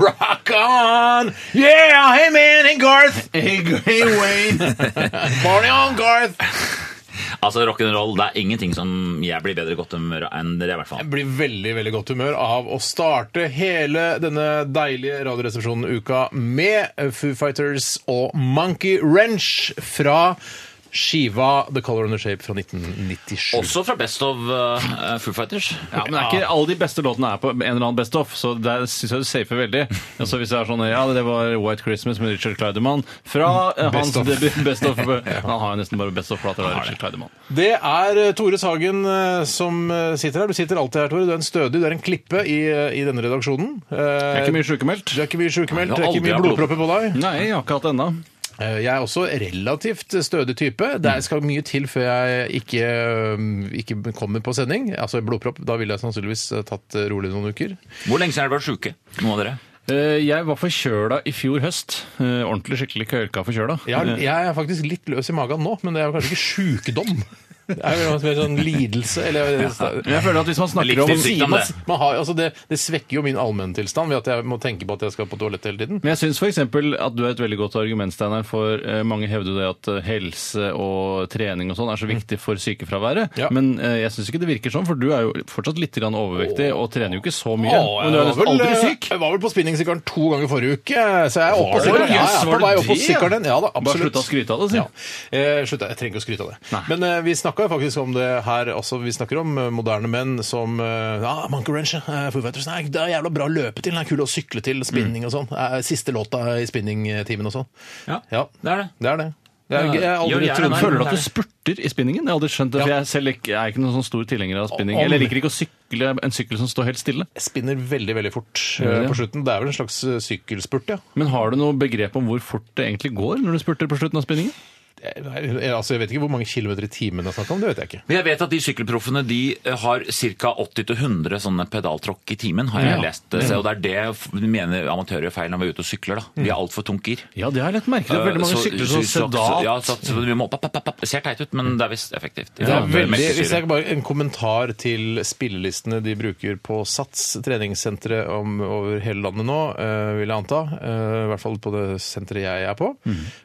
Rock on! Yeah! Hey man, hey Garth! Hey, hey Wayne! Party on, Garth! Altså, rock'n'roll, det er ingenting som jeg blir bedre godt humør av enn det, i hvert fall. Jeg blir veldig veldig godt humør av å starte hele denne deilige Radioresepsjonen-uka med Foo Fighters og Monkey Wrench fra skiva The Color and the Shape fra 1997. Også fra Best of uh, Foo Fighters. Ja, men det er ikke alle de beste låtene er på en eller annen best of, så der syns jeg du safer veldig. Altså hvis det er sånn, ja, det var White Christmas med Richard Kleiderman fra eh, hans of. debut Best of. Han har jo nesten bare Best of-plater av Richard Kleiderman. Det er eh, Tore Sagen som sitter her. Du sitter alltid her, Tore. Du er en stødig, du er en klippe i, i denne redaksjonen. Jeg er ikke mye sjukemeldt. Du er ikke mye sjukemeldt, det er ikke mye blodpropper på deg. Nei, jeg har ikke hatt det ennå. Eh, Jeg er også relativt stødig type. Det skal mye til før jeg ikke, um, ikke kommer på sending. Altså blodpropp, da ville jeg sannsynligvis eh, tatt rolig noen uker. Hvor lenge siden har dere vært sjuke? Noen av dere? Eh, Jeg var forkjøla i fjor høst. Eh, Ordentlig skikkelig kørka forkjøla. Jeg, jeg er faktisk litt løs i magen nå, men det er kanskje ikke sjukdom. Det er mer sånn lidelse, eller jeg føler at hvis man snakker om om man, det. man har, altså det, det svekker jo min allmenntilstand ved at jeg må tenke på at jeg skal på toalettet hele tiden. Men jeg syns f.eks. at du er et veldig godt argument, Steinar, for eh, mange hevder jo det at eh, helse og trening og sånn er så viktig for sykefraværet. Ja. Men eh, jeg syns ikke det virker sånn, for du er jo fortsatt litt grann overvektig og trener jo ikke så mye. Åh, men du er jeg nesten vel, aldri eh, syk. Jeg var vel på spinningsykkelen to ganger forrige uke, så jeg er oppe på Var det? sykkelen. Ja, jeg er var på vei det opp på det? sykkelen. Ja da, Bare absolutt. slutt å skryte av det, si. Ja. Eh, slutt, jeg trenger ikke å skryte av det. Nei. Men eh, vi snakka jo faktisk om det her også. Vi snakker om eh, moderne menn som eh, Ja, Monkey Wrench, eh, Foo Fighters, nei, det er jævla bra å løpe til, det er kul å sykle til, spinning og sånn. Eh, Siste låta i spinningtimen og sånn. Ja, Ja, det er det. det er det. Det er, jeg har aldri jeg er trodd nei. Føler du at du spurter i spinningen? Jeg har aldri skjønt det, for jeg selv ikke, jeg er ikke noen sånn stor tilhenger av spinning. Om- Eller jeg liker ikke å sykle en sykkel som står helt stille. Jeg spinner veldig, veldig fort Gjør eh, det? på slutten. Det er vel en slags eh, sykkelspurt, ja. Men har du noe begrep om hvor fort det egentlig går når du spurter på slutten av spinningen? Jeg, jeg, altså, jeg vet ikke hvor mange kilometer i timen det er snakk om, det vet jeg ikke. Men jeg vet at de sykkelproffene de eh, har ca. 80-100 sånne pedaltråkk i timen, har jeg Ja. lest. Så, og det er det mener amatører gjør feil når vi er ute og sykler. da. Vi er altfor tunge gir. Ja, det har jeg lett merke er Veldig mange Så- sykler som sedat. Ja, så, så vi må, opp, opp, opp, Det ser teit ut, men det er visst effektivt. Det er veldig, hvis jeg bare En kommentar til spillelistene de bruker på Sats treningssentre over hele landet nå, eh, vil jeg anta. eh, I hvert fall på det senteret jeg er på.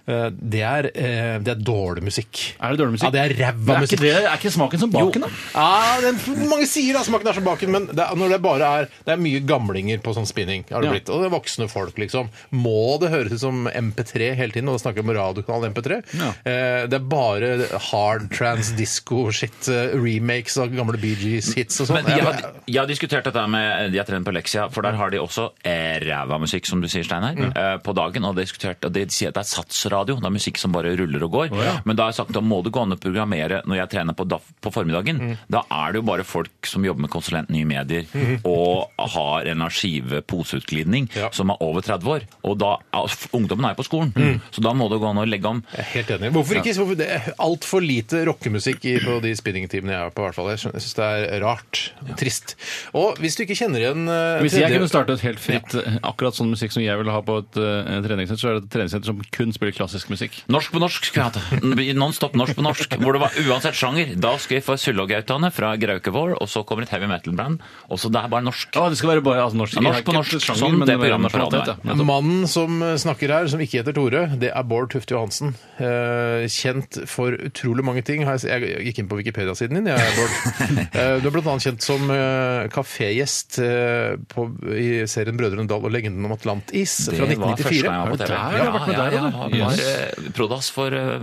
Eh, det, er, eh, det er dårlig musikk. Er det dårlig musikk? Ja, det er ræva ikke, musikk. det, er ikke smaken som baken, da? Ja, det er, mange sier da smaken er som baken, men det er, når det bare er Det er mye gamlinger på sånn spinning, har det Ja. blitt. Og det er voksne folk, liksom. Må det høres ut som MP3 hele tiden? Og da snakker vi om radiokanal MP3. Ja. Eh, det er bare hard trans disco shit, eh, remakes av gamle Bee Gees hits og sånn. Men jeg, Jeg- har- jeg har diskutert dette med De har trent på Lexia, for der har de også eh, ræva musikk, som du sier, Steinar, eh, på dagen. Og diskutert, og de sier at det er satsradio. Det er musikk som bare ruller og går. ja. Men da har jeg sagt da må du gå an og programmere når jeg trener på, DAF på formiddagen. Da er det jo bare folk som jobber med konsulent nye medier og har en skive poseutglidning Ja. som er over 30 år. Og da, ungdommen er jo på skolen, så da må det gå an å legge om. Jeg er helt enig. Hvorfor ikke? Hvorfor det er altfor lite rockemusikk på de spinningtimene jeg er på. i hvert fall. Jeg syns det er rart. Trist. Og hvis du ikke kjenner igjen eh, Hvis jeg kunne startet helt fritt eh, akkurat sånn musikk som jeg vil ha på et et treningssenter, så er det et treningssenter som kun spiller klassisk musikk. Norsk på norsk skulle jeg hatt norsk på norsk. Hvor det var uansett sjanger. Da skal vi få Sullågautane fra Graukevår, og så kommer et heavy metal-band. Og så det er bare norsk. Ja, det skal være bare altså, norsk. Ja, norsk på norsk, sjanger, sånn det det programmet fra. Nettopp. Mannen som snakker her, som ikke heter Tore, det er Bård Tufte Johansen. Eh, kjent for utrolig mange ting. Jeg gikk inn på Wikipedia-siden din, jeg, Bård. Eh, du er annet kjent som eh, kafégjest i serien Brødrene Dal og legenden om Atlantis fra 1994. Det var første gang jeg var på TV. Ja, ja, ja, var Prodas for eh,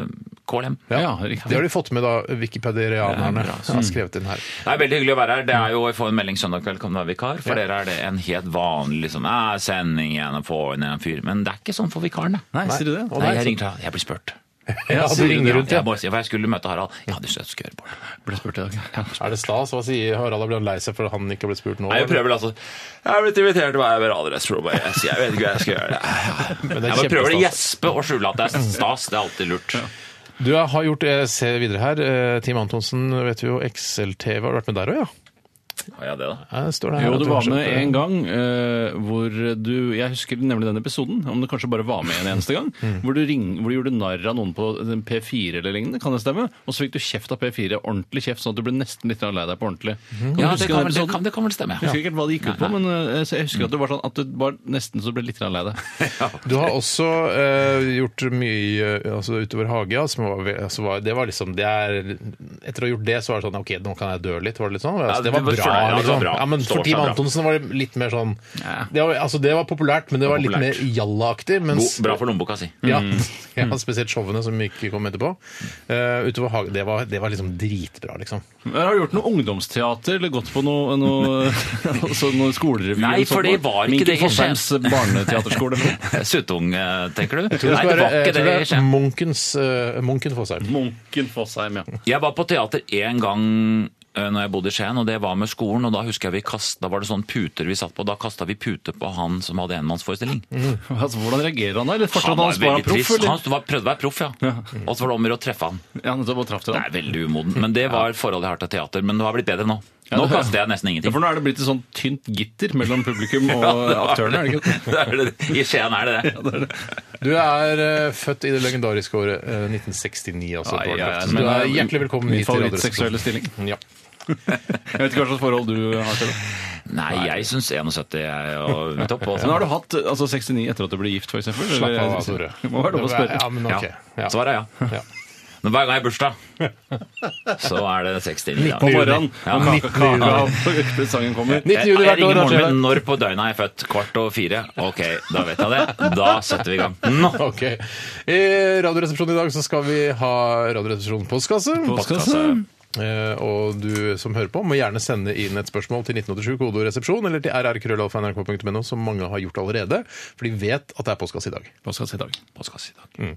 KLM. Ja, riktig. Det har de fått med, da, wikipedianerne. Ja, som har skrevet inn her. Det er veldig hyggelig å være her. Det er jo, Jeg får en melding søndag kveld, kan du være vikar? For dere er det en helt vanlig liksom, sending igjen og få inn en fyr. Men det er ikke sånn for vikaren, da. Nei, sier du det? Nei, jeg ringer Jeg blir spurt. Ja, du ringer rundt, Ja, jeg, må si, for jeg skulle møte Harald. Ja, du skal skal på Bård. Ble spurt i dag. Er det stas? Hva sier Harald? Blir han lei seg for at han ikke har blitt spurt nå? Nei, jeg prøver altså Jeg har blitt invitert til å være Radioresepsjonen. Jeg, jeg vet ikke hva jeg skal gjøre. Det er Jeg bare prøver å gjespe og skjule at det er stas. Det er alltid lurt. Du har gjort, jeg ser videre her, eh, Team Antonsen, vet du jo, XL-TV, har vært med der òg, ja? Har jeg det, da? Ja, det står det her Jo, du var med en gang eh, hvor du Jeg husker nemlig den episoden, om du kanskje bare var med en eneste gang. Mm. Hvor, du ring, hvor du gjorde narr av noen på P4 eller lignende, kan det stemme? Og så fikk du kjeft av P4, ordentlig kjeft, sånn at du ble nesten litt lei deg på ordentlig. Kan du Ja, huske det kan, den vel, det, episoden? kan, det kan vel stemme. Jeg husker ikke hva det gikk ut på, men eh, så jeg husker at det var sånn at du var nesten så ble litt lei deg. Du har også eh, gjort mye altså, utover hage. ja, som var, altså, var, det var liksom det er, Etter å ha gjort det, så var det sånn OK, nå kan jeg dø litt. Var det litt sånn? Altså, Ja, det det var bra. Ja, det var liksom. bra. Ja, men for Team. Antonsen var det litt mer sånn det var, altså, det var populært, men det var, litt mer jallaaktig. Mens, bra for lommeboka si. Ja, ja, spesielt showene som ikke kom etterpå. Uh, utover Hagen, det var, det var liksom dritbra, liksom. Men Har du gjort noe ungdomsteater eller gått på noe, noe, altså noe skolerevy? Nei, for det var ikke det i Skien. Barneteaterskole? Suttung, eh, tenker du? Jeg tror det, Nei, det var ikke det. i Skien. Munkens, eh, Munken Fossheim. Munken Fossheim, ja. Jeg var på teater én gang når jeg bodde i Skien, og det var med skolen. og Da husker jeg vi kast, da var det sånn puter vi satt på. Da kasta vi puter på han som hadde enmannsforestilling. Altså, hvordan reagerer han da? Eller fortsatt Han han var var veldig proff, eller? Han var, prøvde å være proff, ja. Og så var det om å gjøre å treffe han. Ja, nettopp, og traff til Det er veldig umoden. Men det var forholdet jeg har til teater. Men det har blitt bedre nå. Nå kaster jeg nesten Ja, ingenting. for nå er det blitt et sånt tynt gitter mellom publikum og aktørene, er det ikke? Det er det. I Skien er det det. Du er uh, født i det legendariske året uh, 1969, altså. Ai, ja, ja, men du er er hjertelig velkommen hit til favorittseksuelle stilling. Ja. Jeg vet ikke hva slags forhold du har til det. Nei, jeg syns 71 er jo topp. Men har du hatt altså, 69 etter at du ble gift, eksempel? Slapp av, Tore. Det må være lov å spørre. Ja, men ok. Ja. Svaret er ja. Ja. Men hver gang jeg har bursdag, så er det 69. da. På morgenen, Ja. når kaka, kaka og presangen kommer. 19. juni hvert år. ringer min når på døgnet er jeg født. Kvart og fire. Ok, da vet jeg det. Da setter vi i gang. Nå! Ok. I Radioresepsjonen i dag så skal vi ha Radioresepsjonen postkasse. Postkasse. Eh, og du som hører på, må gjerne sende inn et spørsmål til 1987 kodoresepsjon eller til rrkrøllalfa.nrk.no, som mange har gjort allerede, for de vet at det er postkasse i dag. Postkasse i dag. Postkasse i dag.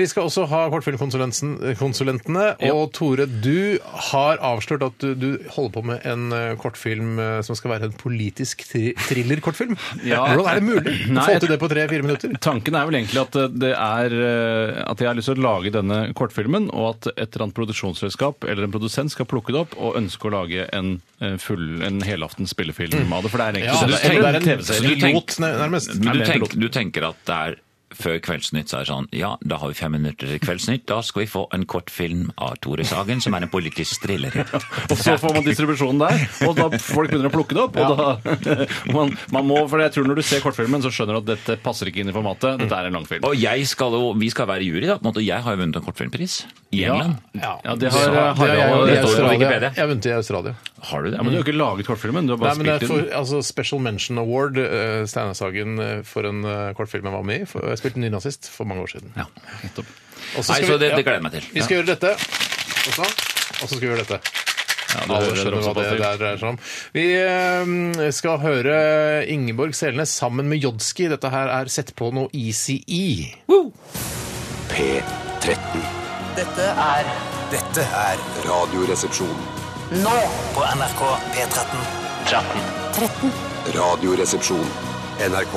Vi skal også ha kortfilmkonsulentene. Og Tore, du har avslørt at du, du holder på med en eh, kortfilm eh, som skal være en politisk tri thriller-kortfilm. Ja. Hvordan er det mulig å Nei, få jeg- til det på tre-fire minutter? Tanken er vel egentlig at det er eh, at jeg har lyst til å lage denne kortfilmen, og at et eller annet produksjonsselskap eller en produsent skal plukke det opp og ønske å lage en eh, full, en helaftens spillefilm av det. For det er egentlig ja, det er- en TV-serie. du tenk- nærmest. Men du, tenk, du tenker at det er før Kveldsnytt så er det sånn Ja, da har vi fem minutter til Kveldsnytt. Da skal vi få en kortfilm av Tore Sagen som er en politisk thriller. Og så får man distribusjonen der, og da folk begynner å plukke det opp. Og da, man, man må, for jeg tror Når du ser kortfilmen, så skjønner du at dette passer ikke inn i formatet. Dette er en langfilm. Og jeg skal jo, vi skal være jury, da. på en måte. Jeg har jo vunnet en kortfilmpris i England. Ja, Ja, det har, eh, har jeg, Australia. Jeg har vunnet i Australia. Har du det? Ja, Men du har ikke laget kortfilmen, du har Nei, bare men det er spilt for, inn. altså Special Mention Award, uh, Steinar-Sagen, eh, for en uh, kortfilm jeg var med i. For, jeg spilte nynazist for mange år siden. Ja. Nettopp. Nei, så vi- det, ja, det gleder jeg meg til. Vi skal gjøre dette, og så, og så skal vi gjøre dette. Ja, det Alle hører skjønner hva det der dreier seg om. Vi eh, skal høre Ingeborg Selnes sammen med Jodski. Dette her er Sett på noe Easy E. P13. Dette er Dette er Radioresepsjon. nå på NRK P13 13 Radioresepsjon. NRK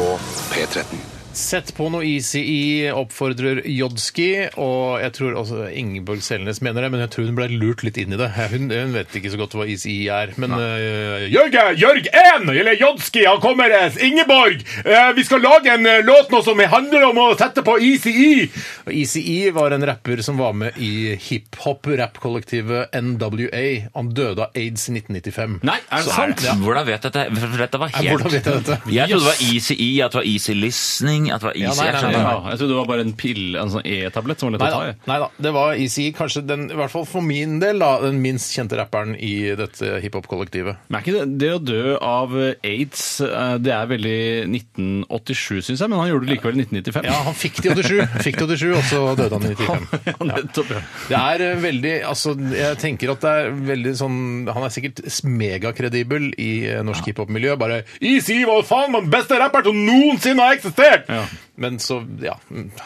P13. Sett på noe ECE oppfordrer Jodski, og jeg tror også Ingeborg Selnes mener det, men jeg tror hun ble lurt litt inn i det. Hun, hun vet ikke så godt hva ECE er, men uh, Jørg, Jørg 1, eller Jodski, han kommer, Ingeborg! Uh, vi skal lage en eh, låt nå som handler om å sette på ECE! Og E var en rapper som var med i hiphop-rappkollektivet NWA. Han døde av aids i 1995. Nei, er det Så sant? Ja. Hvordan vet jeg dette? For dette var helt Hvordan vet jeg dette? Jeg trodde det var Easy E, at det var Easy Listening, at det var Ja, nei, nei, jeg nei, nei, Ja, jeg trodde det var bare en pille, en sånn E-tablett som var lett å ta i. nei da. Det var Easy. kanskje den, i hvert fall for min del, da, den minst kjente rapperen i dette hiphop-kollektivet. Men er ikke det, det å dø av aids, eh, det er veldig 1987, syns jeg, men han gjorde det likevel i 1995. Ja, han fikk det i 87, fikk det i 87, og så døde han i 95. Ja, nettopp, ja. Det er eh, veldig Altså, jeg tenker at det er veldig sånn Han er sikkert megakredibel i eh, norsk hiphop-miljø. Bare Easy var faen den beste rapperen som noensinne har eksistert! Ja. Men så, ja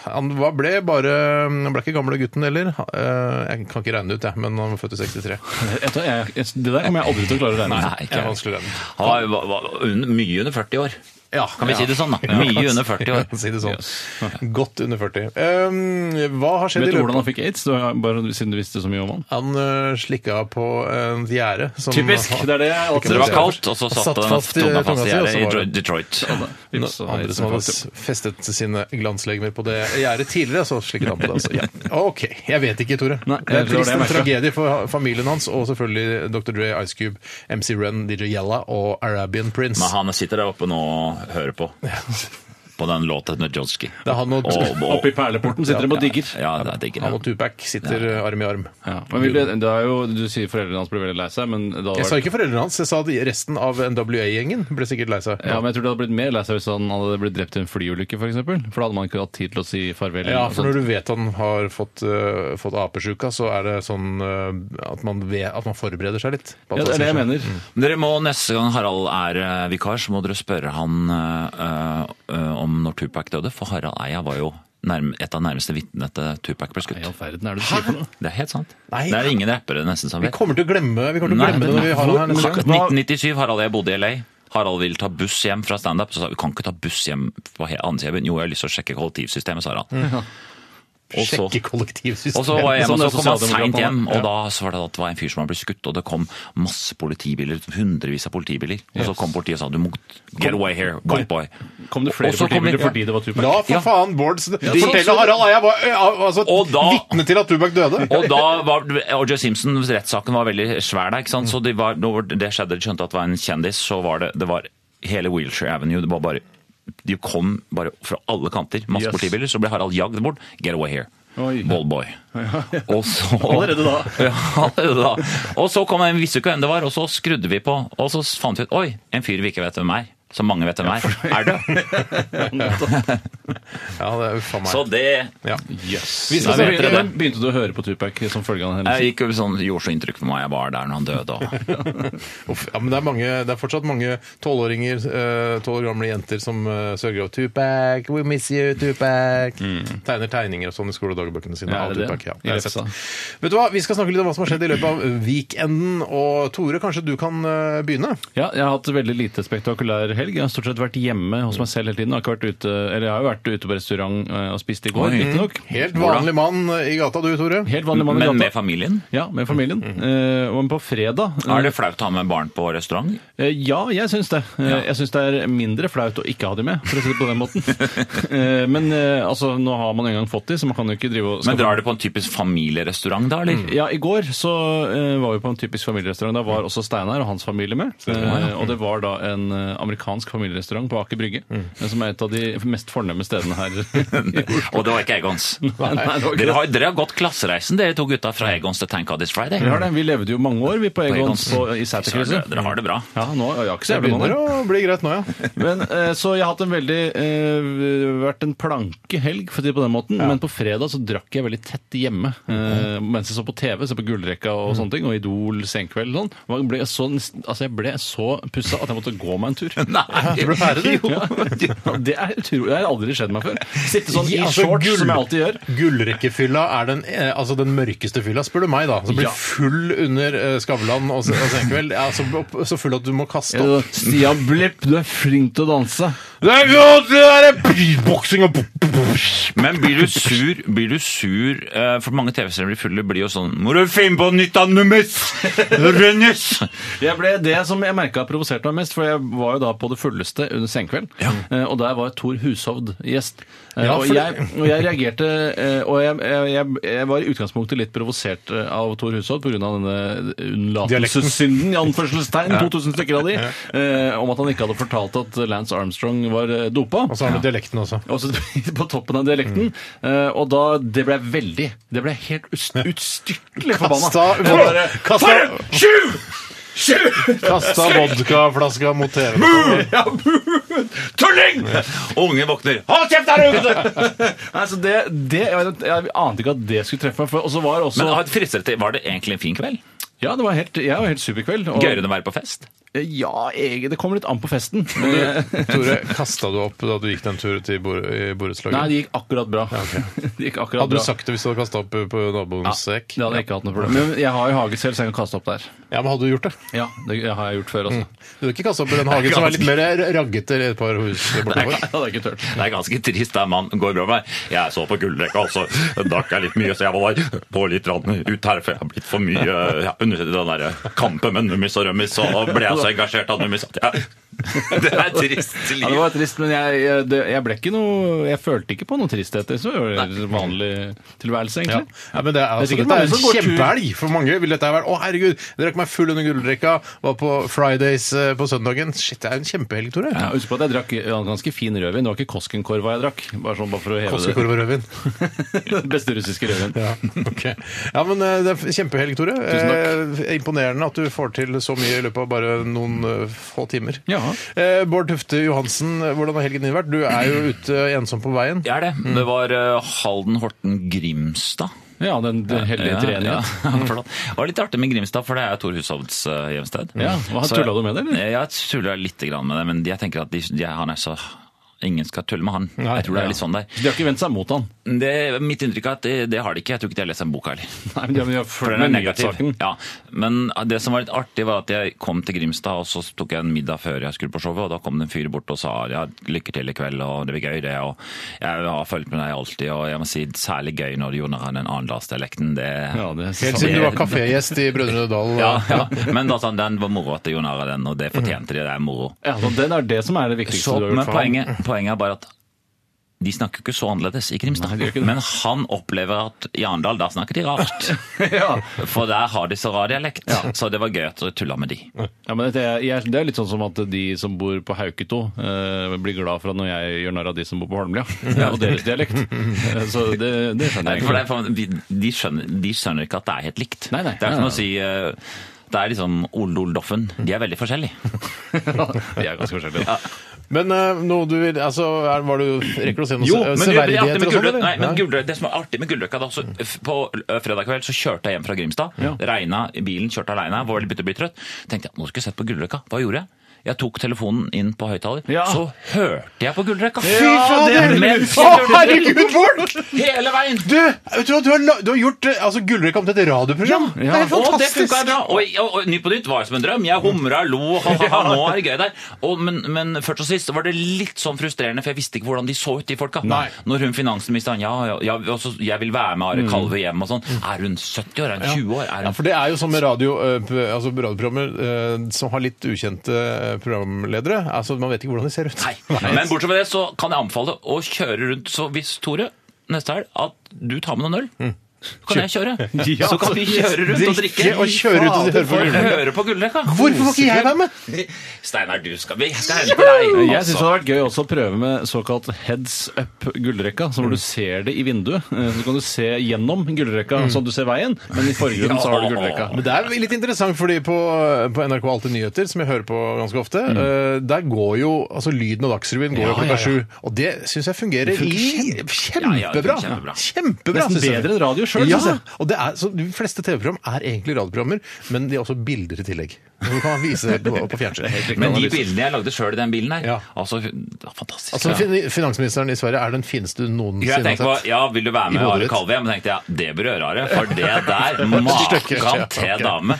Han var, ble bare Han ble ikke gamle gutten heller. Eh, Jeg kan ikke regne det ut, jeg, men han var født i 63. Vet du, jeg, jeg, det der kommer jeg aldri til å klare å regne. Nei, Det ikke vanskelig å regne. Han var, var, var under, mye under 40 år. Ja, Kan vi si det sånn, da? Mye under 40 år. Ja, si det sånn. Godt under 40. Um, hva har skjedd Vet i du hvordan løpet han fikk aids, du, har- bare siden du visste så mye om han? Han uh, slikka på en gjerde. som- Typisk! Det er det jeg alltid Det var kaldt, og så Satt satt den fast i tunga tunga fast si, i og så gjerdet var i det- Detroit. Vips, så Andre som hadde festet sine glanslegemer på det gjerdet tidligere, så slikket han på det. Altså. Ja. OK. Jeg vet ikke, Tore. Nei, det er trist det jeg en tragedie for familien hans, og selvfølgelig Dr. Dre, Ice Cube, MC Ren, DJ Yella og Arabian Prince. Men han sitter der oppe nå og hører på. På den låten med Jodsky. Det er han og, Oppe i perleporten sitter de og digger. Ja, det er digger. han og Tupac sitter uh, arm i arm. Ja. Men vil det, er jo, du sier foreldrene hans ble veldig lei seg, men da Jeg sa ikke foreldrene hans, jeg sa at resten av NWA-gjengen ble sikkert lei seg. ja, men jeg tror det hadde blitt mer lei seg hvis han hadde blitt drept i en flyulykke, f.eks. For, eksempel. for da hadde man ikke hatt tid til å si farvel. Ja, for når du vet han har fått, uh, fått apesjuka, så er det sånn uh, at, man vet, at man forbereder seg litt. ja, det er det jeg mener. mener. Dere må Neste gang Harald er eh, vikar, så må dere spørre han uh, eh, om når Tupac døde. For Harald Eia var jo et av nærmeste vitnene til Tupac ble skutt. Nei, all verden er det du sier for noe? Det er helt sant. Nei. Det er ingen rappere nesten som Vi vet. kommer til å glemme, vi kommer til å Nei, glemme det når vi har det her 1997, Harald Eia jeg bodde i LA. Harald ville ta buss hjem fra standup. Så sa vi kan ikke ta buss hjem på andre siden. Jo, jeg har lyst til å sjekke kollektivsystemet, sa Harald. Og så- Sjekke kollektivsystemet. Og så var jeg hjemme, og Sånn så kom han seint hjem, og da så var det at det var en fyr som hadde blitt skutt, og det kom masse politibiler, hundrevis av politibiler. Og så kom politiet og sa du må get away here, white boy. Kom det flere Også politibiler kom fordi det var Tupac? La for Ja. faen Bård Fortell så- Harald jeg var altså, da- vitne til at Tupac døde. Og da var O.J. Simpsons rettssaken var veldig svær der, ikke sant? så det, var, når det skjedde, de skjønte at det var en kjendis, så var det, det var hele Wheelchair Avenue, det var bare de kom bare fra alle kanter, masse Yes. politibiler, så ble Harald jagd bort. Get away here. Ballboy. Og så Allerede da. Ja, allerede da. Og så kom vi visste ikke hvem det var, og så skrudde vi på, og så fant vi ut Oi, en fyr vi ikke vet hvem er. Som mange vet hvem er. Er det? Ja, det er uffa meg. Så det Ja. Yes. Nei, se- Begynte du å høre på Tupac som følge av den jeg gikk jo sånn, gjorde så inntrykk på meg jeg var der når han døde. Og, Uff, ja, men det er, mange, det er fortsatt mange tolvåringer, eh, tolv år gamle jenter som uh, sørger over Tupac, we miss you, Tupac. Tegner tegninger og sånn i skoledagbøkene sine. Mm. Ja, av er det det? Tupac, ja. I Det har jeg lefsa. Vet du hva, Vi skal snakke litt om hva som har skjedd i løpet av weekenden. Og Tore, kanskje du kan eh, begynne? Ja, jeg har hatt veldig lite spektakulær helg. Jeg har stort sett vært hjemme hos meg selv hele tiden. Jeg har, ikke vært ute, eller jeg har jo vært ute på restaurant eh, og spist i går, Oi. riktignok. Helt vanlig mann i gata du, Tore. Helt vanlig mann i gata. men med familien? Ja, med familien. Eh, og på fredag Er det flaut å ha med barn på restaurant? Eh, Ja, jeg syns det. Eh, Ja. Jeg syns det er mindre flaut å ikke ha de med, for å si det på den måten. Eh, Men eh, altså, nå har man en gang fått de, så man kan jo ikke drive og Men drar du på en typisk familierestaurant da, eller? Ja, I går så eh, var vi på en typisk familierestaurant. Da var også Steinar og hans familie med. Eh, og det var da en eh, amerikansk familierestaurant på Aker Brygge. eh, Som er et av de mest fornemme stedene her. Og det var ikke Egons. Nei, nei, det var ikke Dere har, dere har gått klassereisen, dere to gutta fra Egons til Thank God It's Friday. Vi har det. Vi levde jo mange år vi på Egons på, i Sæterkrysset. dere har det bra. Ja, nå jeg har ikke så jævlig begynner å bli greit nå, ja. Men, eh, så jeg har hatt en veldig eh, vært en planke helg, for å si det på den måten. Men på fredag så drakk jeg veldig tett hjemme. Eh, mens jeg så på TV, så på Gullrekka og sånne ting, og Idol senkveld og sånn. Jeg ble så, altså jeg ble så pussa at jeg måtte gå meg en tur. Nei, Du ble ferdig, du. Det er utrolig. Det har aldri skjedd meg før. Sitte sånn i altså, shorts, gull- som jeg alltid gjør. Gullrekkefylla er den, eh, altså den mørkeste fylla, spør du meg, da. Som blir Ja. full under eh, Skavlan og, og Senkveld. Ja, så, så full at du må kaste opp. Stian Blipp, du er flink til å danse. Det er godt, det er boksing og Men blir du sur, blir du sur eh, For mange TV-serier blir fulle, blir jo sånn Må du finne på nytt av nummer! Rønnes! Jeg ble det som jeg merka provoserte meg mest, for jeg var jo da på det fulleste under senkveld, eh, og der var Tor Hushovd gjest. Eh, Ja, og, for- jeg, og jeg reagerte eh, Og jeg, jeg, jeg, jeg var i utgangspunktet litt provosert eh, av Tor Hushovd pga. denne unnlatelsessynden, i anførselstegn, 2000 stykker av de, eh, om at han ikke hadde fortalt at Lance Armstrong var eh, dopa. Og så har du dialekten også. Og så på toppen av dialekten. eh, og da Det ble veldig Det ble helt ust- utstyrtelig forbanna. Kasta, Jeg bare, kasta, Sju! Sju! kasta vodkaflaska mot TV. Ja, bu! Tulling! Unge våkner. Hold kjeft der ute! Nei, så det, det jeg, vet, jeg ante ikke at det skulle treffe meg. for- Og så var det også Men har- et det til, var det egentlig en fin kveld? Ja, det var helt, jeg var helt superkveld. og- Gøyere enn å være på fest? Ja, jeg, Det kommer litt an på festen. Tore, kasta du opp da du gikk den turen til bor- i borettslaget? Nei, det gikk akkurat bra. Det gikk akkurat Hadde bra. du sagt det hvis du hadde kasta opp på naboens sekk? Det hadde jeg ikke hatt noe problem. Men jeg har jo hage selv, så jeg kan kaste opp der. Ja, men hadde du gjort det? Ja, det har jeg gjort før også. Du hadde ikke kasta opp i den hagen som er litt mer raggete et par hus Det bortover? hadde jeg ikke tørt. Det er ganske trist der man går bra med. Jeg så på gullrekka, og så drakk jeg litt mye, så jeg var på litt rann ut her, for jeg har blitt for mye ja, under den der kampen med Nummis og Rømmis, og ble jeg så engasjert av Nummis at jeg Det er trist Ja, det var trist, men jeg, jeg, det, jeg ble ikke noe Jeg følte ikke på noe tristhet. Det var jo vanlig tilværelse, egentlig. ja, men det er, altså, sikkert dette er en kjempehelg for mange. vil dette være. Å, herregud, jeg drakk meg full under gullrekka, var på Fridays eh, på søndagen. Shit, det er en kjempehelg, Tore. Ja, Husk på at jeg drakk ganske fin rødvin. Det var ikke Koskenkorva jeg drakk. Bare sånn bare for å heve Koskenkorva og rødvin. det. Beste russiske rødvin. Ja, ok. ja, men eh, det er kjempehelg, Tore. Tusen Eh, imponerende at du får til så mye i løpet av bare noen eh, få timer. Ja. Eh, Bård Tufte Johansen, hvordan har helgen din vært? Du er jo ute ensom på veien. Jeg er det. Det var eh, Halden Horten Grimstad. Ja, den, den hellige treenighet. Ja, ja. Det var litt artig med Grimstad, for det er Tor Hushovds eh, hjemsted. Ja, Tulla du med det, eller? Jeg tulla litt med det, men jeg tenker at de, de, han er så Ingen skal tulle med han. Nei, jeg tror det ja. er litt sånn der. De har ikke vendt seg mot han. Det, mitt inntrykk er at det, det har de ikke. Jeg tror ikke de har lest den boka heller. Nei, men de har, de har For fulgt den er med negativ. Ja, men det som var litt artig, var at jeg kom til Grimstad, og så tok jeg en middag før jeg skulle på showet, og da kom det en fyr bort og sa ja, lykke til i kveld, og det blir gøy, det. Og jeg har fulgt med deg alltid, og jeg må si særlig gøy når du gjorde den annenlandsdialekten. Det, Ja, det er Helt siden du var kafégjest i Brødrene Dal. ja, ja. Men da sånn, den var moro at du har den, og det fortjente de. Det er moro. Ja, så den er det som er det viktigste Så, du har gjort for ham. poenget, poenget er bare at de snakker ikke så annerledes i Grimstad. Nei. Men han opplever at i Arendal, da snakker de rart. ja. For der har de så rar dialekt. Så det var gøy at du tulla med de. Ja, men det, er, det er litt sånn som at de som bor på Hauketo, eh, blir glad for at når jeg gjør narr av de som bor på Holmlia, og deres dialekt. Så det, det skjønner jeg ikke. for de, de, skjønner, de skjønner ikke at det er helt likt. Nei, nei. Det er ikke nei. å si eh, Det er liksom Ole Doffen. De er veldig forskjellige. De er ganske forskjellige. Men uh, noe du vil Altså, er, var du Rekker du å se noen Jo, men er severdigheter og sånn, nei, men Ja. Gullrød- det som er artig med Gullrøkka da, så På fredag kveld så kjørte jeg hjem fra Grimstad. Ja. Regna i bilen, kjørte aleine, var litt å bli trøtt. Tenkte jeg nå skulle jeg sett på Gullrøkka. Hva gjorde jeg? Jeg tok telefonen inn på høyttaler, Ja. så hørte jeg på Gullrøkka. Fy fader! Å, herregud, Bård! Hele veien! Du, vet du, du, har, du har gjort eh, altså, Gullrekka om til et radioprogram. Det er fantastisk! Og det! Og, og, og Ny på nytt var som en drøm. Jeg humra, lo, ha-ha-ha, nå er det gøy der. Og, men, men først og sist var det litt sånn frustrerende, for jeg visste ikke hvordan de så ut, de folka. Nei. Når hun finansministeren ja, ja, ja også, jeg vil være med Are Kalve hjem og sånn. Er hun 70 år? Er hun 20 år? Er Ja, for det er jo som med radio, eh, altså radioprogrammer eh, som har litt ukjente programledere. Altså, Man vet ikke hvordan de ser ut. Nei. Men bortsett fra det så kan jeg anbefale å kjøre rundt. Så hvis Tore neste helg at du tar med noen øl, så kan jeg kjøre. Ja, så kan vi kjøre rundt og drikke. Og kjøre ut og høre på Gullrekka. Gullrekka. Hvorfor får ikke jeg være med? Steinar, du skal Jeg skal hente deg. Jeg syns det hadde vært gøy også å prøve med såkalt heads up gullrekka. Så hvor du ser det i vinduet. Eh, Så kan du se gjennom gullrekka, sånn at du ser veien, men i forgrunnen så har du gullrekka. Men det er litt interessant, fordi på, på NRK Alltid nyheter, som jeg hører på ganske ofte, mm. der går jo altså Lyden og Dagsrevyen går jo Ja, klokka ja, ja. sju. Og det syns jeg fungerer Ja, ja, kjempebra. kjempebra. Kjempebra. Nesten bedre enn radio selv, Ja, synes jeg. og det er, så de fleste TV-program er egentlig radioprogrammer, men de har også bilder i tillegg. Du kan vise det på, fjernsynet. fjernsyn. Men de bildene jeg lagde sjøl i den bilen her, Ja. altså det var fantastisk. Altså, fin- Finansministeren i Sverige er den fineste du noensinne har på, sett. ja, Vil du være med Are Kalvi? Kalve Men tenkte jeg, Det bør gjøre Are, for det der Makan til dame.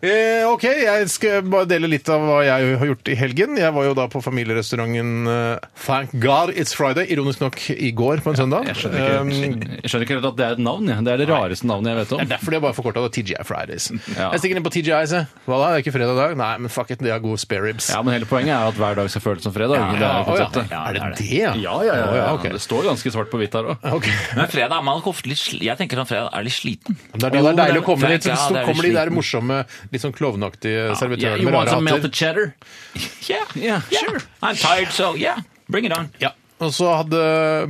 Eh, ok, jeg skal bare dele litt av hva jeg har gjort i helgen. Jeg var jo da på familierestauranten eh, Thank God It's Friday, ironisk nok i går på en søndag. Jeg skjønner ikke, Um, jeg skjønner ikke helt at det er et navn. Jeg. Det er det rareste navnet jeg vet det om. er derfor de har bare forkorta det TGI Fridays. Ja. Jeg stikker inn på TGI, se. Hva da? Det er ikke fredag i dag? Nei, men fuck it, de har gode spare ribs. Ja, men hele poenget er at hver dag skal føles som fredag. det er ja, å, ja. konseptet. Ja, er det det er det, ja? Ja, ja, ja. Ja, okay. Det står ganske svart på hvitt her òg. Okay. Men fredag er man ofte litt sli- Jeg tenker sånn fredag er litt sliten. Det er, det er deilig å komme dit, så ja, det er kommer de der morsomme, litt sånn klovnaktige servitørene You med want rare some hatter. melted cheddar? Yeah, Yeah, sure. I'm tired, so yeah, bring it on. Ja. Og så hadde,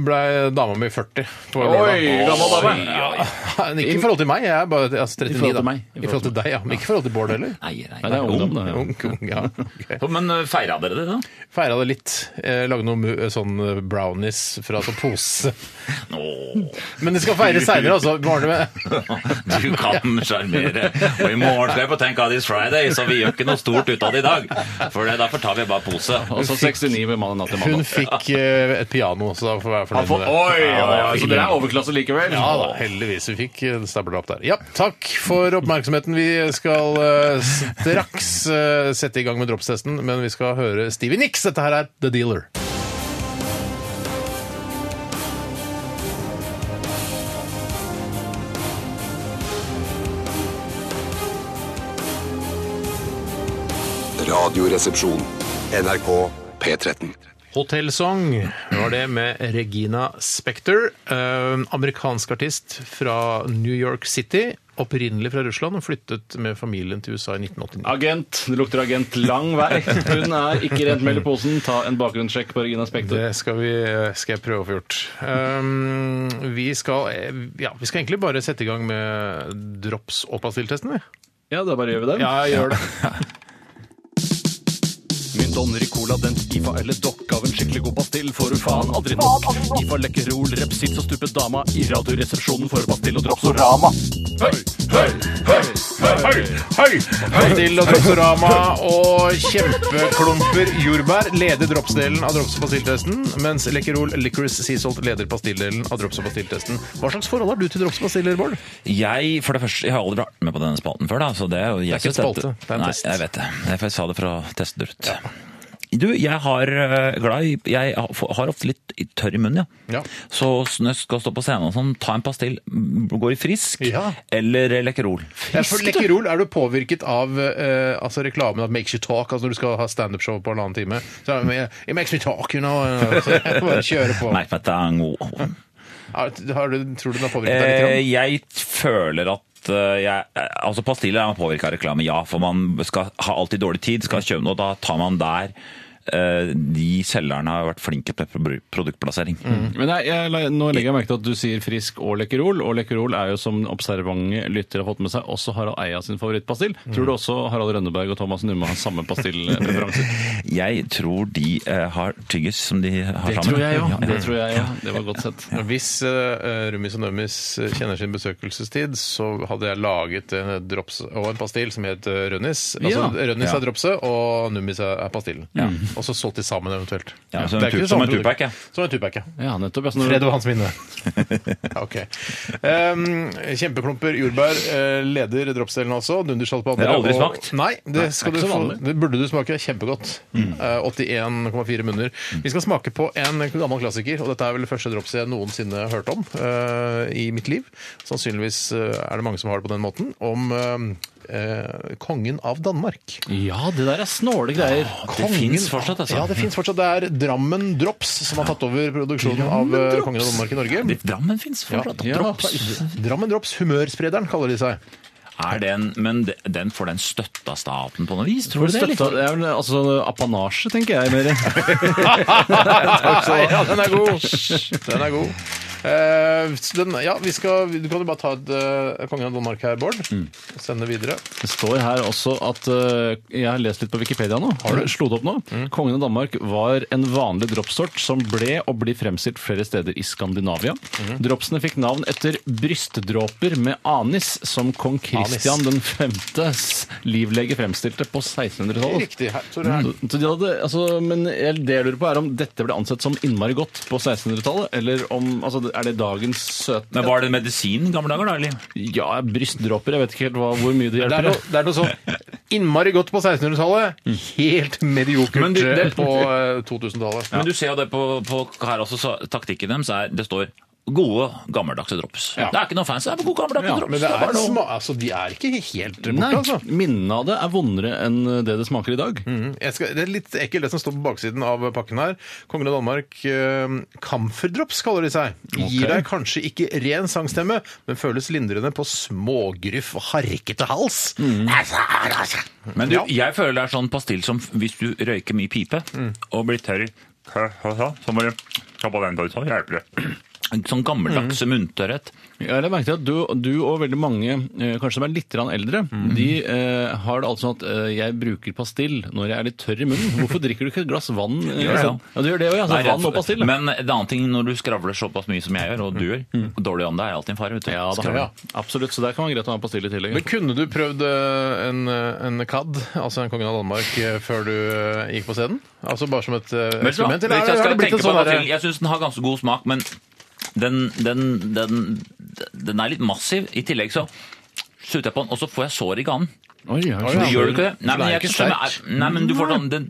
ble dama mi 40 på lørdag. Oi, gammel dame! Ja, ikke i forhold til meg, jeg er bare altså, 39 I forhold til da. meg. I forhold til deg, ja. Men ikke i forhold til Bård heller. Nei, nei, Nei, det er ungdom, det. Ung, ung, ja. ok. Men uh, feira dere det, da? Feira det litt. Eh, Lagde noen mu- sånn brownies fra sånn pose. Men det skal feires seinere, altså. Morgen med. du kan sjarmere. Og i morgen skal jeg på Thank God It's Friday, så vi gjør ikke noe stort ut av det i dag. For det, derfor tar vi bare pose. Og så 69 med mannen natt til Hun mandag. fikk eh, et piano, så da får vi være fornøyd med det. oi, oi, oi, så dere er overklasse likevel? Ja da, heldigvis. Vi fikk eh, stablet opp der. Ja, takk for oppmerksomheten. Vi skal eh, straks eh, sette i gang med dropstesten, men vi skal høre Stevie Nicks. Dette her er The Dealer. Radioresepsjon. NRK P13. Hotellsong var det med Regina Spektor. Eh, amerikansk artist fra New York City. Opprinnelig fra Russland og flyttet med familien til USA i 1989. Agent. Det lukter agent lang vei. Hun er ikke rent mel i posen. Ta en bakgrunnssjekk på Regina Spektor. Det skal, vi, skal jeg prøve å få gjort. Um, vi, skal, ja, vi skal egentlig bare sette i gang med drops- og pastilltesten, vi. Ja, da bare gjør vi det. Ja, gjør det. Donner i cola, den IFA eller dokk av en skikkelig god pastill får du faen aldri nok. IFA lekkerol, repsits og stupet dama i radioresepsjonen for pastill og dropsorama. Høy, høy, høy, høy, høy. Pastill og dropsorama og kjempeklumper jordbær leder dropsdelen av drops- og pastilltesten, mens Lekkerol Licorice Sea Salt leder pastilldelen av drops- og pastilltesten. Hva slags forhold har du til drops og pastiller, Bård? Jeg for det første, jeg har aldri vært med på denne spalten før. da, så Det er jo... Jeg ikke en spalte, det er en test. Nei, jeg vet det. Jeg sa det for å teste det ut. Du, jeg har øh, glad i Jeg har ofte litt tørr i munnen, ja. Ja. Så når jeg skal stå på scenen og sånn, ta en pastill. Går i frisk Ja. eller Lekkerol. Ja, for Lekkerol, er du påvirket av eh, altså reklamen at makes you talk, altså når du skal ha standup-show på en annen time? Så, er det, It makes me talk, you know. eh, Så jeg bare kjøre på. Make me Har, har du, tror du den har påvirket deg litt? Eh, jeg føler at eh, jeg, altså Pastiller er påvirka av reklame, ja. For man skal ha alltid dårlig tid, skal kjøpe noe. Da tar man der de selgerne har vært flinke på produktplassering. produktplassering. Men jeg, jeg, nå legger jeg merke til at du sier frisk og lekkerol, og lekkerol er jo som observante lyttere har fått med seg, også Harald Eia sin favorittpastill. Tror du også Harald Rønneberg og Thomas Numme har samme pastillpreferanser? Jeg tror de uh, har tyggis som de har Det sammen. tror jeg. Ja, ja. Det tror jeg òg. Det var godt sett. Hvis uh, Rummis og Nummis eh, kjenner sin besøkelsestid, så hadde jeg laget en drops og en pastill som het eh, Rønnis. Altså, Ja. Rønnis Ja. er dropset, og Nummis er pastillen. Og så solgt de sammen eventuelt. Ja, som en som en tupac, ja. Som en tupac, ja. Ja, nettopp. Ja, Fred og hans minne. Ok. Um, kjempeklumper jordbær uh, leder dropsdelen også. Dundersalt på andre. Det har aldri og- smakt. Nei, det, skal det, du få, det burde du smake. Kjempegodt. Eh, 81,4 munner. Vi skal smake på en gammel klassiker, og dette er vel det første drops jeg noensinne har hørt om uh, i mitt liv. Sannsynligvis er det mange som har det på den måten. Om eh, kongen av Danmark. Ja, det der er snåle greier. Det fins fortsatt, altså. Ja, det fins fortsatt. Det er Drammen Drops som har tatt over produksjonen av eh, kongen av Danmark i Norge. Ja, Drammen fins fortsatt. Ja. Drops. Drammen Drops, humørsprederen kaller de seg. Er den, men den får den støtte av staten på noe vis, tror du det? Støtta, det er vel altså apanasje, tenker jeg mer. ja, den er god! Den er god. Eh, så den, ja, vi skal, du kan jo bare ta et eh, Kongen av Danmark her, Bård. Sende videre. Det står her også at eh, Jeg har lest litt på Wikipedia nå. Har du slo det opp nå? Kongen av Danmark var en vanlig dropsort som ble og blir fremstilt flere steder i Skandinavia. Dropsene fikk navn etter brystdråper med anis, som kong Kristian den 5.s livlege fremstilte på 1600-tallet. Riktig. Her, Tore, her. Så de hadde, altså, men jeg- det jeg lurer på er om dette ble ansett som innmari godt på 1600-tallet, eller om altså, er det dagens søte Men Var det medisin i gamle dager, da? eller? Ja, brystdråper. Jeg vet ikke helt hva, hvor mye det Det er hjelper. noe, det er noe sånn innmari godt på 1600-tallet, helt mediokert Men det- det- eh, på eh, 2000-tallet. Men du ser jo det på, på her også, så taktikken deres er Det står gode, gammeldagse drops. Ja. Det er ikke noe fancy, det er gode, gammeldagse Ja, drops. Men det er noe- sma altså, de er ikke helt borte, Nei, altså. minnene av det er vondere enn det det smaker i dag. Mm. Skal, det er litt ekkelt det som står på baksiden av pakken her. Kongen av Danmark, eh, camferdrops kaller de seg. Gir deg kanskje ikke ren sangstemme, men føles lindrende på smågruff og harkete hals. Men du, jeg føler det er sånn pastill som hvis du røyker mye pipe og blir tørr så må du Ta på den, så hjelper det. En sånn gammeldagse munntørrhet. Jeg har merket at du, du og veldig mange, eh, kanskje som er litt eldre, eldre, de eh, har det altså sånn at eh, jeg bruker pastill når jeg er litt tørr i munnen. Hvorfor drikker du ikke et glass vann? eh, Gjør det, isteden? ja, du gjør det òg, ja. Nei, Altså, vann og pastill. Men en annen ting når du skravler såpass mye som jeg gjør, og du gjør, og dårlig ånde er alltid en fare. vet du. Ja, da, ja, absolutt. Så der kan man greit å ha pastill i tillegg. Men kunne du prøvd eh, en, eh, en CAD, altså en kongen av Danmark, eh, før du eh, gikk på scenen? Altså bare som et eh, eksperiment? Eller er jeg sånn derre til, jeg syns den har ganske god smak, men den, den, den, den er litt massiv. I tillegg så slutter jeg på den, og så får jeg sår i ganen. Oi, oi, oi, Gjør du ikke det? Nei, men er jeg ikke skjønner er- Nei, men du får sånn den,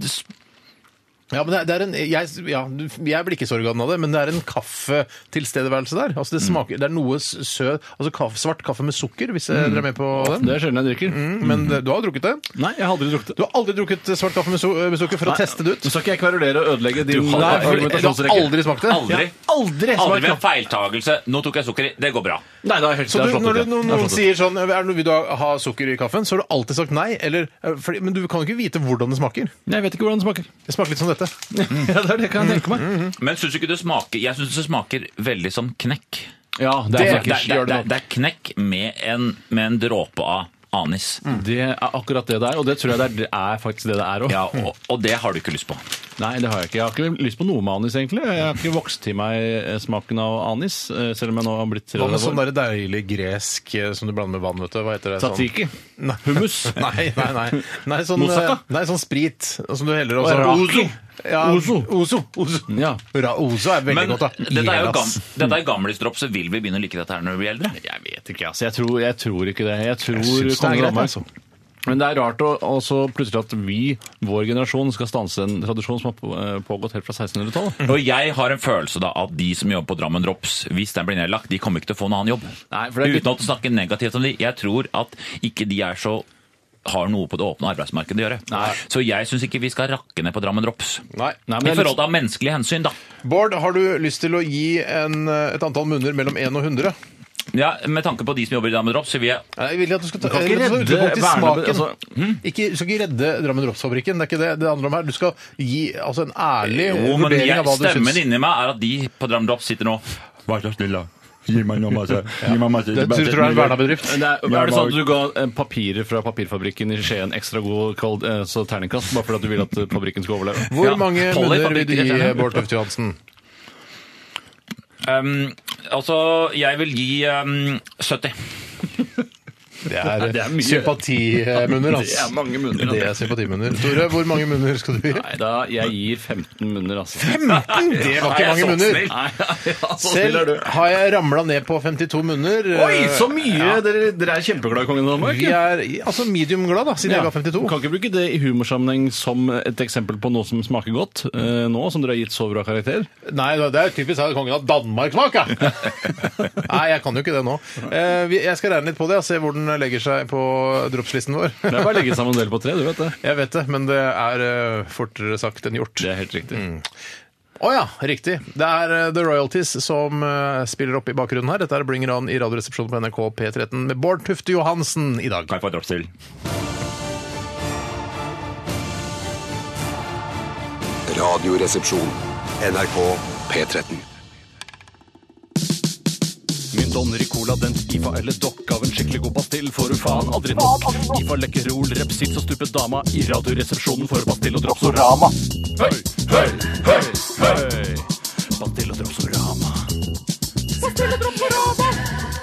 Ja, men det er, det er en, jeg, ja, du- jeg blir ikke så organ av det, men det er en kaffetilstedeværelse der. Altså det smaker, det er noe s- søt, altså kaffe, svart kaffe med sukker, hvis dere er med på den. Det er sjelden jeg drikker. Mm, Men det- du har drukket det? Nei, jeg har aldri drukket det. Du har aldri drukket svart kaffe med, su med sukker for å teste det ut? Nå skal ikke jeg kverulere og ødelegge din Nei, for, du har argumentasjonsrekke. aldri smakt det? Aldri. Aldri Aldri smakt ved en feiltagelse. Nå tok jeg sukker i. Det går bra. Nei, da er jeg helt Så det har du, slått når ut, du, ja. når Det er noen slått ut. sier sånn er det, Vil du ha- ha sukker i kaffen? Så har du alltid sagt nei. Eller, eh, fordi, men du kan jo ikke vite hvordan det smaker. Nei, Jeg vet ikke hvordan det smaker. Det smaker litt som dette. Ja, det er det kan jeg tenke meg. Men syns du ikke det smaker Jeg syns det smaker veldig som knekk. Ja, det er Det, det, det, det er knekk med en, med en dråpe av anis. Det er akkurat det det er, og det tror jeg det er, det er faktisk det det er òg. Ja, og, og det har du ikke lyst på. Nei, det har jeg ikke. Jeg har ikke lyst på noe med anis, egentlig. Jeg har ikke vokst til meg eh, smaken av anis, eh, selv om jeg nå har blitt Hva med 30 sånn der deilig gresk eh, som du blander med vann? vet du? Hva heter det? Tatiki? Nei. Hummus. Nei, nei, nei. nei sånn, Moussaka? nei, sånn sprit som du heller også. Raki. Ja, Ozo. Ozo. Ozo. Ja. Ra Ozo er veldig Men godt, da. dette er jo gam, dette er gamlisdropp, så vil vi begynne å like dette her når vi blir eldre? Jeg vet ikke, altså. Jeg tror, jeg tror ikke det. Jeg tror jeg det er greit, altså. Men det er rart å også plutselig at vi, vår generasjon, skal stanse en tradisjon som har eh, pågått helt fra 1600-tallet. Og jeg har en følelse da at de som jobber på Drammen Drops, hvis den blir nedlagt, de kommer ikke til å få en annen jobb. Nei, for det er ikke- Uten å snakke negativt om de. Jeg tror at ikke de er så har noe på det åpne arbeidsmarkedet å gjøre. Nei. Så jeg syns ikke vi skal rakke ned på Drammen Drops. Nei. Nei, men I forhold til menneskelige hensyn, da. Bård, har du lyst til å gi en, et antall munner mellom 1 og 100? Ja, Med tanke på de som jobber i Drammen Drops, så vil jeg Jeg vil at du skal ta Du kan ikke redde smaken. altså, ikke, du skal ikke redde Drammen Dropsfabrikken. Det er ikke det det handler om her. Du skal gi altså, en ærlig Jo, vurdering jeg, av hva du stemmen inni meg er at de på Drammen Drops sitter nå Vær så snill, da. Gi meg noe masse. Gi meg masse. Det tror du er en verna bedrift? Det er, er det sånn at du ga eh, papirer fra papirfabrikken i Skien ekstra god kald, eh, så terningkast, bare fordi du vil at eh, fabrikken skal overleve? Hvor Ja, mange Polly munner vil du gi Bård Tufte Johansen? Um, altså, jeg vil gi um, 70. Det er, det er mye. sympatimunner, altså. Det er mange munner, Det er sympatimunner. Tore, hvor mange munner skal du gi? Nei, da, jeg gir 15 munner, altså. 15! Det var ikke mange munner. Nei, ja, er Selv har jeg ramla ned på 52 munner. Oi, så mye! Dere, dere er kjempeglade i Kongen av Danmark. Vi er altså medium glad, da, siden jeg ga 52. Kan ikke bruke det i humorsammenheng som et eksempel på noe som smaker godt, eh, nå som dere har gitt så bra karakter. Nei, det er typisk at kongen av Danmark-smak! Nei, jeg kan jo ikke det nå. Eh, Jeg skal regne litt på det og se hvor legger seg på dropslisten vår. Det er bare å legge sammen en del på tre, du vet det. Jeg vet det, men det er eh, fortere sagt enn gjort. Det er helt riktig. Å ja, riktig. Det er eh, The Royalties som eh, spiller opp i bakgrunnen her. Dette er Bring It On i Radioresepsjonen på NRK P13 med Bård Tufte Johansen i dag. Kan jeg få et drops til? Radioresepsjon. NRK P13. Min i cola, den IFA eller dokk av en skikkelig god pastill får du faen aldri nok. IFA lekkerol, repsits og stupet dama i radioresepsjonen for pastill og dropsorama. Høy, høy, høy, høy. Pastill og dropsorama.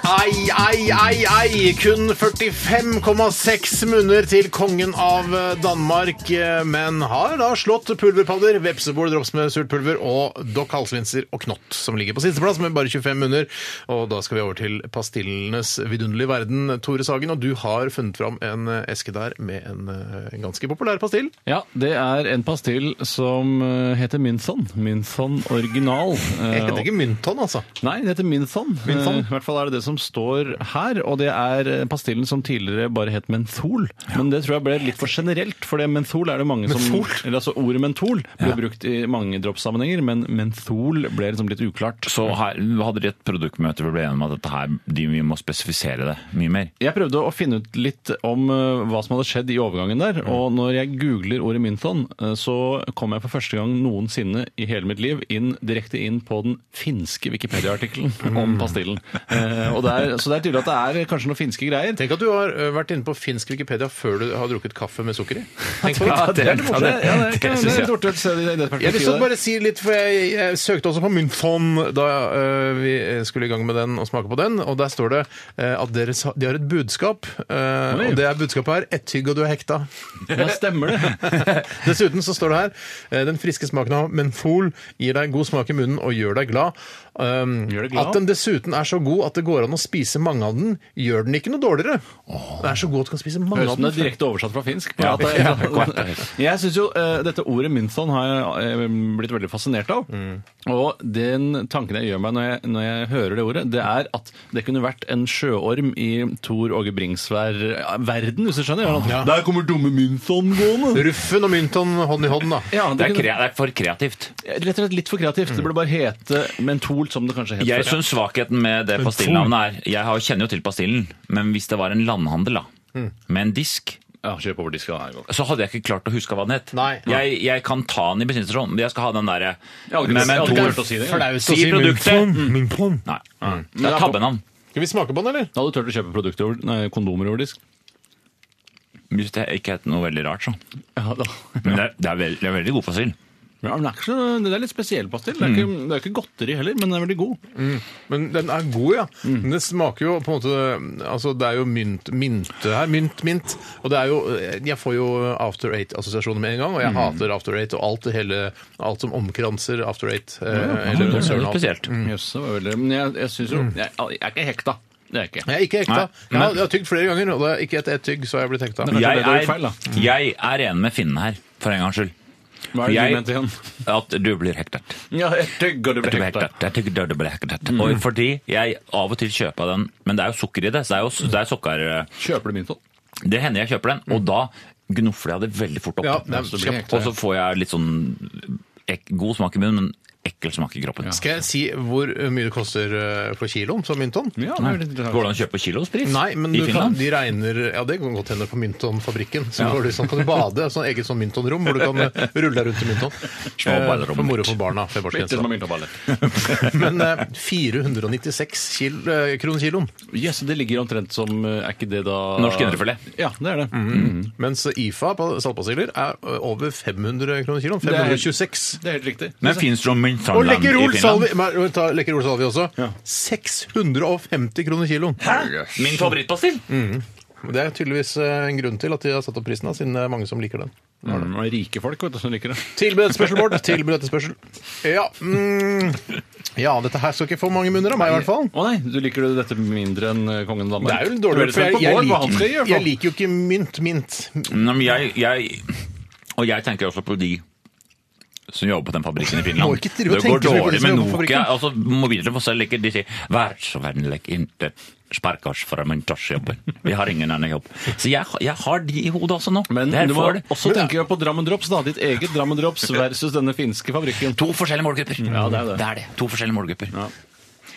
Ai, ai, ai, ai! Kun 45,6 munner til kongen av eh, Danmark, eh, men har da slått pulverpadder, vepsebol, drops med surt pulver og dokk halsvinser og knott, som ligger på sisteplass med bare 25 munner. Og da skal vi over til pastillenes vidunderlige verden, Tore Sagen. Og du har funnet fram en eh, eske der med en, en ganske populær pastill. Ja, det er en pastill som heter Minson. Minson original. Det heter ikke Mynton, altså. Nei, det heter Minson. Minson? I hvert fall er det det som står her, og det er pastillen som tidligere bare het menthol. Men det tror jeg ble litt for generelt, for det menthol er det mange som menthol? Eller altså Ordet menthol ble brukt i mange droppsammenhenger, men menthol ble liksom litt uklart. Så her hadde de et produktmøte hvor ble enige om at dette her, de, vi må spesifisere det mye mer. Jeg prøvde å finne ut litt om eh, hva som hadde skjedd i overgangen der, og når jeg googler ordet mynthon, eh, så kom jeg for første gang noensinne i hele mitt liv inn direkte inn på den finske Wikipedia-artikkelen om pastillen. Eh, og det er, så det er tydelig at det er kanskje noen finske greier. Tenk at du har ø, vært inne på finsk Wikipedia før du har drukket kaffe med sukker i. Tenk på Ja, det. er litt morsomt. Ja, det, er jeg. å se det i det Jeg vil så perspektivet. bare si litt, for jeg, jeg søkte også på Munnfond da ø, vi skulle i gang med den og smake på den, og der står det ø, at dere, sa- de har et budskap, ø, og det er budskapet her, ett tygg og du er hekta. Ja, stemmer det. Dessuten så står det her, ø, den friske smaken av menfol gir deg god smak i munnen og gjør deg glad. Um, Gjør det glad? At den dessuten er så god at det går an å spise mange av den, gjør den ikke noe dårligere. Den er så god at du kan spise mange Høres av ut som det er direkte oversatt fra finsk. Ja, det- ja, jeg syns jo eh, dette ordet mynthon har jeg eh, blitt veldig fascinert av. Mm. Og den tanken jeg gjør meg når jeg, når jeg hører det ordet, det er at det kunne vært en sjøorm i Tor Åge Bringsvær-verden, hvis du skjønner. Ja. Der kommer dumme mynthon gående! Ruffen og Mynthon hånd i hånd, da. Ja, Det er, kunne- kre det er for kreativt. Rett og slett litt for kreativt. Det burde bare hete mentol, som det kanskje het Jeg før. syns svakheten med det pastillnavnet er Jeg har, kjenner jo til pastillen, men hvis det var en landhandel da, med en disk Ja, kjøp over diska. Så hadde jeg ikke klart å huske hva den het. Nei. Jeg, jeg kan ta den i bensinstasjonen, men jeg skal ha den derre med å si produktet. Mynthon. Mynthon. Nei. Det er tabbenavn. Skal vi smake på den, eller? Da hadde du turt å kjøpe produkter over, nei, kondomer over disk? Hvis det ikke het noe veldig rart, så. Ja, da. Men det er, det er, veld, det er veldig god pastill. Ja, men det, er ikke så, det er litt spesiell pastill. Det er, ikke, det er ikke godteri heller, men den er veldig god. Men den er god, ja. Men det smaker jo på en måte Altså, det er jo mynt, mynte her. Mynt, mynt. Og det er jo Jeg får jo After Eight-assosiasjoner med en gang, og jeg hater After Eight og alt, det hele, alt som omkranser After Eight. eh, eller det konsernet er alt. spesielt. Jøss, det var veldig Men jeg, jeg syns jo jeg, jeg er ikke hekta. Det er jeg ikke. Jeg er ikke hekta. Jeg har, jeg har tygd flere ganger, og det er ikke etter ett tygg så har jeg blitt hekta. Kanskje Jeg det du har er, feil, da. jeg er enig med finnen her, for en gangs skyld. Hva er det du mente igjen? At du blir hektet. Ja, jeg tygger du blir hektet. Jeg tygger du blir hektet. Og fordi jeg av og til kjøper den, men det er jo sukker i det, så det er jo det er sukker... Kjøper du min sånn? Det hender jeg kjøper den, og da gnuffer jeg det veldig fort opp. Ja, og så får jeg litt sånn god smak i munnen, men ekkel smak i kroppen. Skal jeg si hvor mye det koster eh, for kiloen som Mynton? Ja, det er Går det an å kjøpe kilospris Nei, men i du kan, Finland? de regner Ja, det kan godt hende på Mynton-fabrikken. Så går du, sånn, kan du bade. Sånn eget sånn Mynton-rom hvor du kan eh, rulle deg rundt i Mynton. Små Eh, ballerom. For moro for barna. Bitte små mynteballer. Men eh, 496 kil, eh, kroner kiloen. Yes, det ligger omtrent som eh, Er ikke det da Norsk indrefilet. Ja, det er det. Mens IFA på saltpastiller er eh, over 500 kroner kiloen. Det er- 526. Det er helt riktig. Men fins det noe Og Lekker Lekkerol salvi men, ta Lekkerol salvi også. 650 kroner kiloen. Min favorittpastill? Det er tydeligvis eh, en grunn til at de har satt opp prisen, da, siden det er mange som liker den. Mm, og rike folk vet du, som liker det. Tilbud etterspørsel, Bård. Tilbud etterspørsel. Ja, mm, ja, dette her skal ikke få mange munner av meg, i hvert fall. Å nei, du liker dette mindre enn eh, kongen av Danmark? Det er jo dårlig, for jeg, jeg, liker, jeg liker jo ikke mynt. Mynt. Nei, men jeg, jeg, og jeg tenker også på de som jobber på den fabrikken i Finland. det går dårlig med Nokia. Altså, Mobiltelefonen ikke, de sier 'vær så vennlig, ikke spark oss fra montasjejobben'. Vi har ingen annen jobb. Så jeg, jeg har de i hodet også nå. Men du må det. også tenke på Drammen Drops, da. Ditt eget Drammen Drops versus denne finske fabrikken. To forskjellige målgrupper. Ja, det er det. det er det. To forskjellige målgrupper.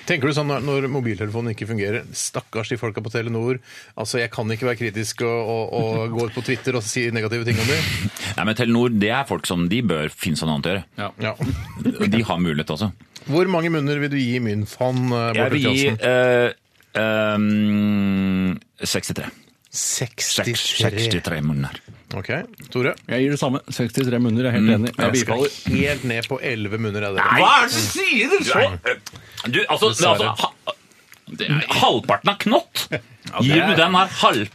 Tenker du sånn når, når mobiltelefonen ikke fungerer Stakkars de folka på Telenor. Altså, Jeg kan ikke være kritisk og, og, og gå ut på Twitter og si negative ting om dem. Nei, men Telenor det er folk som de bør finne seg noe annet å gjøre. Ja. Ja. De har mulighet også. Hvor mange munner vil du gi Mynfan? Uh, Jeg vil gi eh, ehm, 63. 63. 63 munner. Ok, Tore? Jeg gir det samme. 63 munner, jeg er helt enig. Jeg Jeg skal bifaller. helt ned på 11 munner. Er det. Hva er det du sier? Du, du altså, altså ha, Halvparten av knott! Gir du den her halv...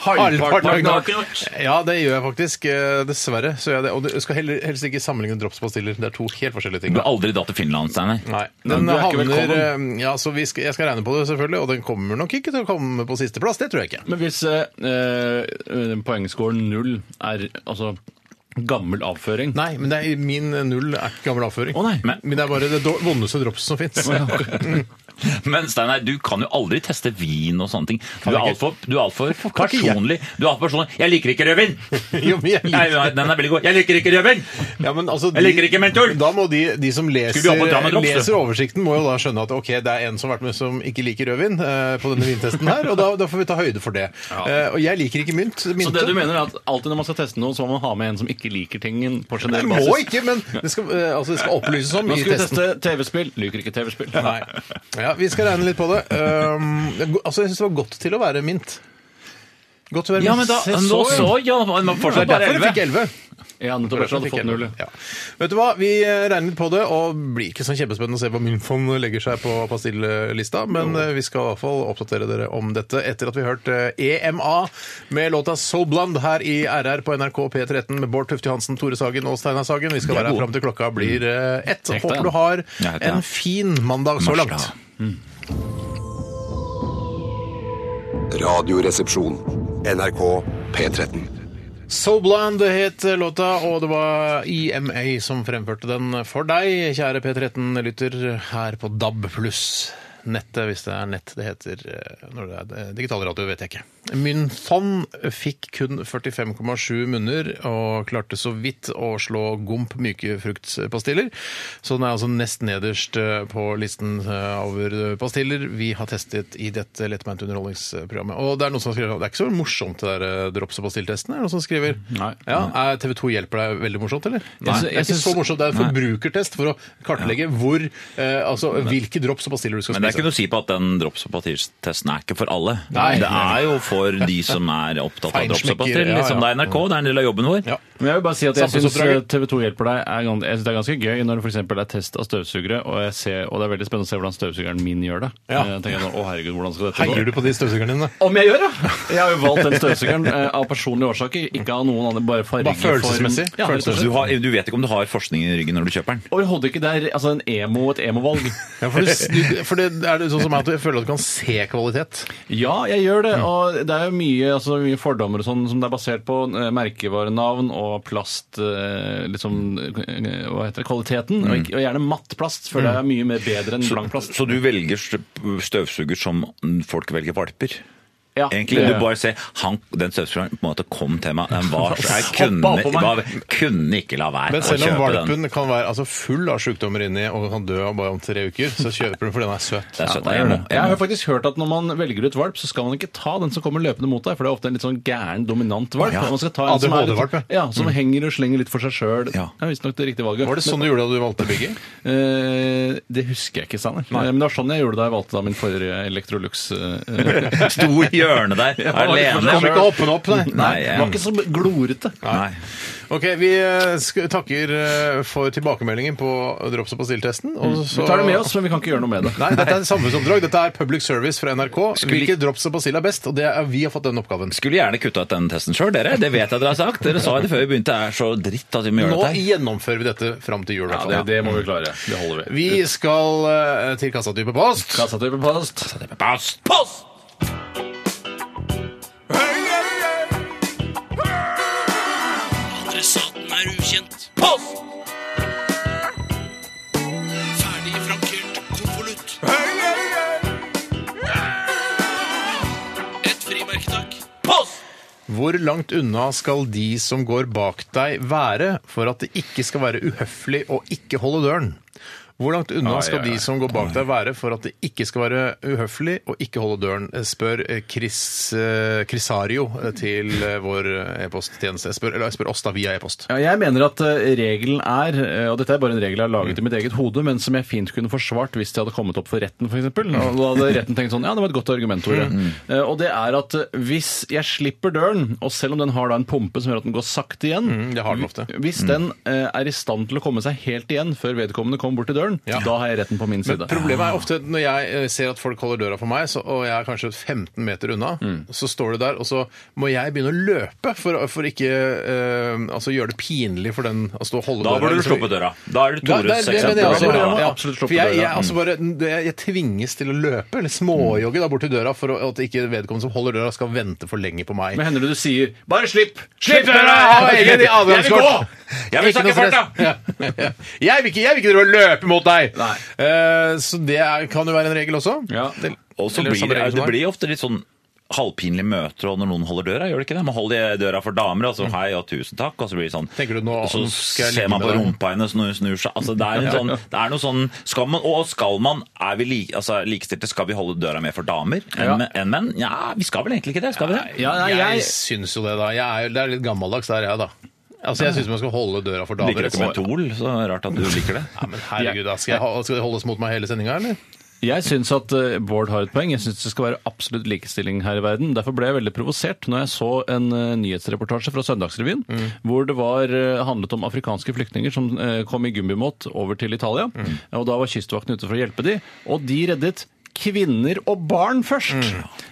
Halvparten av knott. Ja, det gjør jeg faktisk. eh, Dessverre. Så jeg det. Og du skal heller, helst ikke sammenligne dropspastiller. Det er to helt forskjellige ting. Du har aldri dratt til Finland, Steinar. Nei. Den er havner eh, Ja, så vi skal, Jeg skal regne på det, selvfølgelig. Og den kommer nok ikke til å komme på sisteplass. Det tror jeg ikke. Men hvis eh, poengskåren null er altså gammel avføring Nei, men det er, min null er ikke gammel avføring. Å, nei. Men, det er bare det dår- vondeste dropset som fins. Men Steinar, du kan jo aldri teste vin og sånne ting. Du er altfor er alt for personlig. Du er alt for personlig. Jeg liker ikke rødvin! Jo, men jeg liker nei, den er veldig god. Jeg liker ikke rødvin! Ja, men altså, Jeg liker ikke mentor!' Da må de, de som leser, Drops, leser oversikten, må jo da skjønne at ok, det er en som har vært med som ikke liker rødvin eh, på denne vintesten her, og da, da får vi ta høyde for det. Eh, og jeg liker ikke mynt. Så det du mener er at alltid når man skal teste noe, så må man ha med en som ikke liker tingen på Det generell må basis? ikke, men det skal, eh, altså, det skal opplyses om Nå i skal vi teste TV-spill. Liker ikke TV-spill. Nei. Ja, vi skal regne litt på det. Um, altså, jeg syns det var godt til å være mint. Godt til å være Ja, mint. men da, Se, nå så, ja, man Det fortsatt bare derfor jeg fikk 11. 11. Ja, nettopp. Ellers hadde Fikk fått 11. null. Ja. Vet du hva, vi eh, regner litt på det, og blir ikke så kjempespennende å se hva Mynfond legger seg på pastillista, men eh, vi skal i hvert fall oppdatere dere om dette etter at vi har hørt eh, EMA med låta So Blond her i RR på NRK P13 med Bård Tufte Johansen, Tore Sagen og Steinar Sagen. Vi skal være her fram til klokka blir eh, ett. Deg Håper du har Ja, ja. en fin mandag så Marsdag. langt. Radioresepsjon. NRK P13. So Blonde het låta, og det var EMA som fremførte den for deg, kjære P13-lytter, her på DAB pluss. Nettet, hvis det er nett det heter. eh, Når det er digitalradio, vet jeg ikke. Mynfond fikk kun 45,7 munner og klarte så vidt å slå Gomp myke fruktpastiller. Så den er altså nest nederst eh, på listen eh, over pastiller vi har testet i dette lettbeinte underholdningsprogrammet. Og det er noen som skriver det er ikke så morsomt det der eh, drops- og pastilltesten. Er noen som skriver? Nei. Ja, er TV 2 hjelper deg veldig morsomt, eller? Nei. det er ikke så morsomt. Det er en forbrukertest for å kartlegge hvor, eh, altså, hvilke drops og pastiller du skal Men det er ikke noe å si på at den drops- og pastilltesten er ikke for alle. Nei. det er jo for de som er opptatt av Feinschmecker, ja, Liksom det er NRK, det er en del av jobben vår. Ja. Men jeg vil bare si at jeg syns TV 2 hjelper deg er, jeg synes det er ganske gøy når det f.eks. er test av støvsugere, og, jeg ser, og det er veldig spennende å se hvordan støvsugeren min gjør det. Ja. Jeg tenker nå, å herregud, hvordan skal dette Heier gå? du på de støvsugerne dine? Om jeg gjør, ja! Jeg har jo valgt den støvsugeren eh, av personlige årsaker, ikke av noen andre, bare farge Bare følelsesmessig? Ja, slett. du, har, du vet ikke om du har forskning i ryggen når du kjøper den? Overhodet ikke. Det er altså en emo, et emo-valg. Ja, for, du, for det er det sånn som at du føler at du kan se kvalitet. Ja, jeg gjør det. Og det er jo mye, altså, mye fordommer og sånn som det er basert på eh, merkevarenavn og plast eh, liksom, eh, Hva heter det? Kvaliteten. Og, ikke, og gjerne matt plast, for det er mye mer bedre enn blank plast. Så du velger støvsuger som folk velger valper? Ja, Egentlig, det- du bare ser, han, Den støvsugeren på en måte kom til meg. Den var så, jeg kunne, bare, kunne ikke la være Men selv om valpen den. kan være altså, full av sykdommer inni og kan dø bare om tre uker, så kjøper du den fordi den er søt. Det er søt Ja, jeg jeg, jeg har faktisk hørt at når man velger ut valp, så skal man ikke ta den som kommer løpende mot deg, for det er ofte en litt sånn gæren, dominant valp. Ja. Man skal ta en som, er litt, ja, som henger og slenger litt for seg sjøl. Ja. Det er visstnok det riktige valget. Var det sånn du gjorde da du valgte Biggie? Eh, det husker jeg ikke, Sanner. Eh, Men det var sånn jeg gjorde da jeg valgte da min forrige Electrolux. Uh, hjørnet der, alene. Kom ikke opp og opp, nei. Nei, det var ikke så glorete. Nei. Ok, vi eh, takker eh, for tilbakemeldingen på drops- og pastilltesten. og så- Vi tar det med oss, men vi kan ikke gjøre noe med det. Nei, dette er et samfunnsoppdrag. Dette er public service fra NRK. Skulle- Hvilke drops og pastill er best? Og det er, vi har fått den oppgaven. Skulle gjerne kutta ut den testen sjøl, dere. Det vet jeg dere har sagt. Dere sa det før vi begynte. Det er så dritt at vi må Nå gjøre dette. Nå gjennomfører vi dette fram til jul. i Ja, hvert det, fall. det må vi klare. Det holder vi. Vi skal eh, til kassatype post. Kassatype post. Post! Post! Post! Ferdig frankert konvolutt. Et frimerke, takk. Post! Hvor langt unna skal de som går bak deg være for at det ikke skal være uhøflig å ikke holde døren? Hvor langt unna skal de som går bak deg være for at det ikke skal være uhøflig å ikke holde døren? Spør eh, Chris, eh, Crisario eh, til eh, vår e-posttjeneste. Jeg spør, eller jeg spør oss da via e-post. Ja, jeg mener at eh, regelen er, eh, og dette er bare en regel jeg har laget i mitt eget hode, men som jeg fint kunne forsvart hvis det hadde kommet opp for retten, f.eks. Og da hadde retten tenkt sånn, ja, det var et godt argument, Tore. Eh, Og det er at eh, hvis jeg slipper døren, og selv om den har da en pumpe som gjør at den går sakte igjen, Mm, det har den ofte. hvis den eh, er i stand til å komme seg helt igjen før vedkommende kommer bort til døren, Ja. da har jeg retten på min Men side. problemet er ofte når jeg eh, ser at folk holder døra for meg, så, og jeg er kanskje 15 meter unna, så står du der, og så må jeg begynne å løpe for, for ikke eh, altså gjøre det pinlig for den å stå holde Da døra. burde du liksom. sluppet døra. Da er det Ja, det, Tores det mener jeg eksempel. også. Ja. For jeg, døra. jeg, altså bare, det, jeg tvinges til å løpe, eller småjogge da bort til døra, for å- at ikke vedkommende som holder døra, skal vente for lenge på meg. Men hender det du sier 'bare slipp'? Slipp døra! Jeg har egen Jeg vil adgangskort! gå! Jeg vil Ikke snakke noe fart, da! stress. Ja, ja. Jeg vil ikke, jeg vil ikke drive og løpe mot deg! Nei. Eh, så det er, kan jo være en regel også. Ja. Det, Og så blir det, det blir ofte litt sånn halvpinlige møter og når noen holder døra, gjør det ikke det? Man holder døra for damer, og så hei og tusen takk, og så blir det sånn Tenker du nå, så ser man på rumpa hennes når hun snur seg. Altså, det, er en sånn, det er noe sånn skal man, Og skal man Er vi like, altså, likestilte? Skal vi holde døra mer for damer enn Ja. men- enn menn? Ja, vi skal vel egentlig ikke det? Skal vi det? Ja, nei, jeg jeg, syns jo det, da. Jeg er, det er litt gammeldags der, jeg, da. Altså, Jeg syns man skal holde døra for damer. Liker du ikke mentol? Så er det rart at du liker det. Ja, men herregud, da. Skal, jeg ha, skal det holdes mot meg hele sendinga, eller? Jeg syns at eh, Bård har et poeng. Jeg syns det skal være absolutt likestilling her i verden. Derfor ble jeg veldig provosert når jeg så en eh, nyhetsreportasje fra Søndagsrevyen hvor det var, eh, handlet om afrikanske flyktninger som eh, kom i gummimåt over til Italia. Og da var Kystvakten ute for å hjelpe de, og de reddet kvinner og barn først.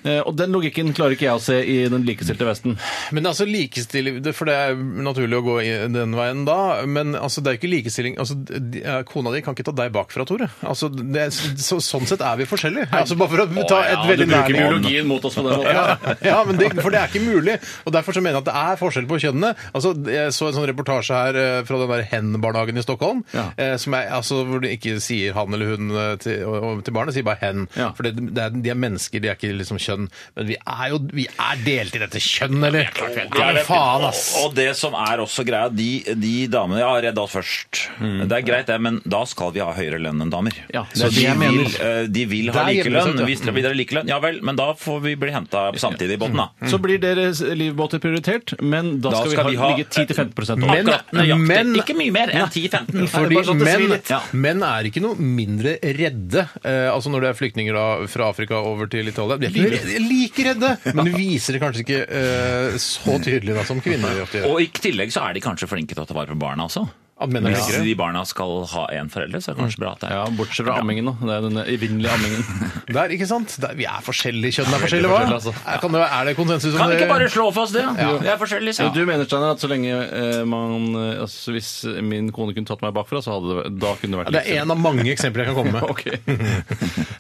Eh, og den logikken klarer ikke jeg å se i den likestilte Vesten. Men altså likestilling det- For det er naturlig å gå i den veien da, men altså, det er jo ikke likestilling altså, de- eh, Kona di kan ikke ta deg bakfra, Tore. Altså, det, er- så, sånn sett er vi forskjellige. Altså, bare for å ta et veldig nærliggende mot oss på den måten. ja, ja, men det, for det er ikke mulig. Og Derfor så mener jeg at det er forskjell på kjønnene. Altså, Jeg så en sånn reportasje her eh, fra den der hen-barnehagen i Stockholm, Ja. eh, som er, altså, hvor de ikke sier han eller hun eh, til, og, og til barnet, sier bare hen. Ja. For det, det er, de er mennesker, de er ikke liksom kjønn. Men vi er jo vi er delt i dette kjønn, eller? Ja, men faen, ass! Og, og det som er også greia, de, de damene Ja, redd oss først. Det er greit, det, men da skal vi ha høyere lønn enn damer. Ja, det Så er det de jeg vil, mener. eh, de vil ha er likelønn. ja. Hvis dere vil ha likelønn, ja vel, men da får vi bli henta samtidig i båten, da. Så blir deres livbåter prioritert, men da, Da skal, skal vi vi ha, ha- ligge 10-15 over. Men- men- Ikke mye mer enn 10-15. Fordi bare sånn menn. Ja. menn er ikke noe mindre redde eh, altså når det er flyktninger da, fra Afrika over til Italia. De er ikke redde- like redde, men de viser det kanskje ikke eh, så tydelig da, som kvinner ofte gjør. Og i tillegg så er de kanskje flinke til å ta vare på barna også. At menn er Hvis de barna skal ha én forelder, så er det kanskje bra at det er Ja, Bortsett fra ammingen, da. Det er den evinnelige ammingen. Der, ikke sant? Der, vi er forskjellige kjønn. er forskjellige, hva? altså. Er, kan det, er det konsensus om Kan det? ikke bare slå fast det? Vi er forskjellige, Så. Du mener Steiner, at så lenge eh, man eh, altså, Hvis min kone kunne tatt meg bakfra, så hadde det, da kunne det vært Det er en av mange eksempler jeg kan komme med. Ok.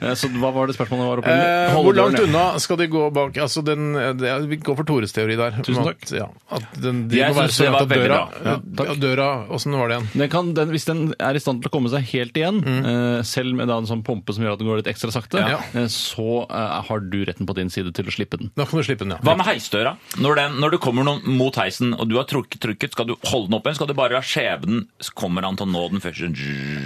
Eh, så hva var det spørsmålet var oppe Eh, hvor langt unna skal de gå bak altså den, det, Vi går for Tores teori der. Tusen At, ja, at den, de Jeg må være synes så det langt var at veldig døra, bra. ja, ja, døra Åssen var det igjen? Den kan, den, hvis den er i stand til å komme seg helt igjen, eh, selv med da en sånn pompe som gjør at den går litt ekstra sakte, Ja. eh, så eh, har du retten på din side til å slippe den. Da kan du slippe den, ja. Hva med heisdøra? Når, den, når du kommer noen mot heisen, og du har trukket, trukket, skal du holde den opp igjen? Skal du bare la skjebnen kommer han til å nå den første?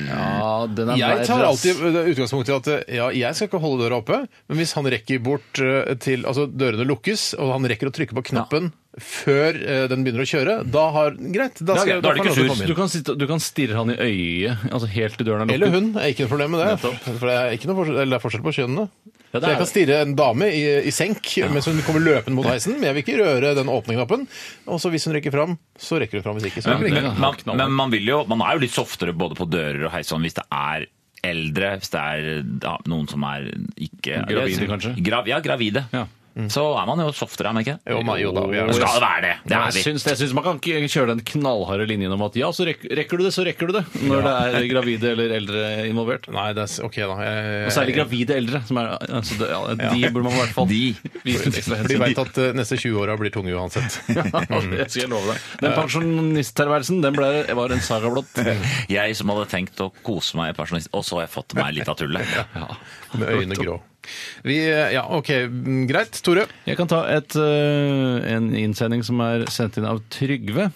Ja, den er Jeg tar verre, ass. alltid utgangspunkt i at eh, ja, jeg skal ikke holde døra oppe, men hvis han rekker bort eh, til Altså, dørene lukkes, og han rekker å trykke på knappen før eh, den begynner å kjøre, da har Greit, da, Ja, skal, greit, da er det ikke lov til å sur. komme Du inn. kan, sitte, du kan stirre han i øyet, altså helt til døren er lukket. Eller hun. er ikke noe problem med det. Nettopp. For det er ikke noe forskjell, eller det er forskjell på kjønnene. Ja, Så jeg er kan stirre en dame i, i senk mens hun kommer løpende mot heisen, men jeg vil ikke røre den åpne-knappen. Og så hvis hun rekker fram, så rekker hun fram. Hvis ikke, så rekker hun Men, ikke. man, men man, vil jo, man er jo litt softere både på dører og heis sånn hvis det er eldre, hvis det er ja, noen som er ikke Gravide, kanskje? Grav, ja, gravide. Ja. Så er man jo softere, er man ikke? Jo, man- jo da, vi er Det det. være det. Det Ja, er jeg vi. syns, jeg syns man kan ikke kjøre den knallharde linjen om at ja, så rekker, rekker du det, så rekker du det. Når det er gravide eller eldre involvert. Nei, det er OK, da. Jeg, Og særlig gravide eldre. Som er, altså det, ja, de burde man i hvert fall De. vise litt hensyn. For de veit at eh, neste 20 åra blir tunge uansett. Ja, det skal jeg love deg. Den pensjonisttilværelsen den ble, var en saga blått. Jeg som hadde tenkt å kose meg i pensjonist, og så har jeg fått meg litt av tullet. Med øynene grå. Vi, eh, ja, OK. mm, Greit. Tore? Jeg kan ta et, øh, en innsending som er sendt inn av Trygve.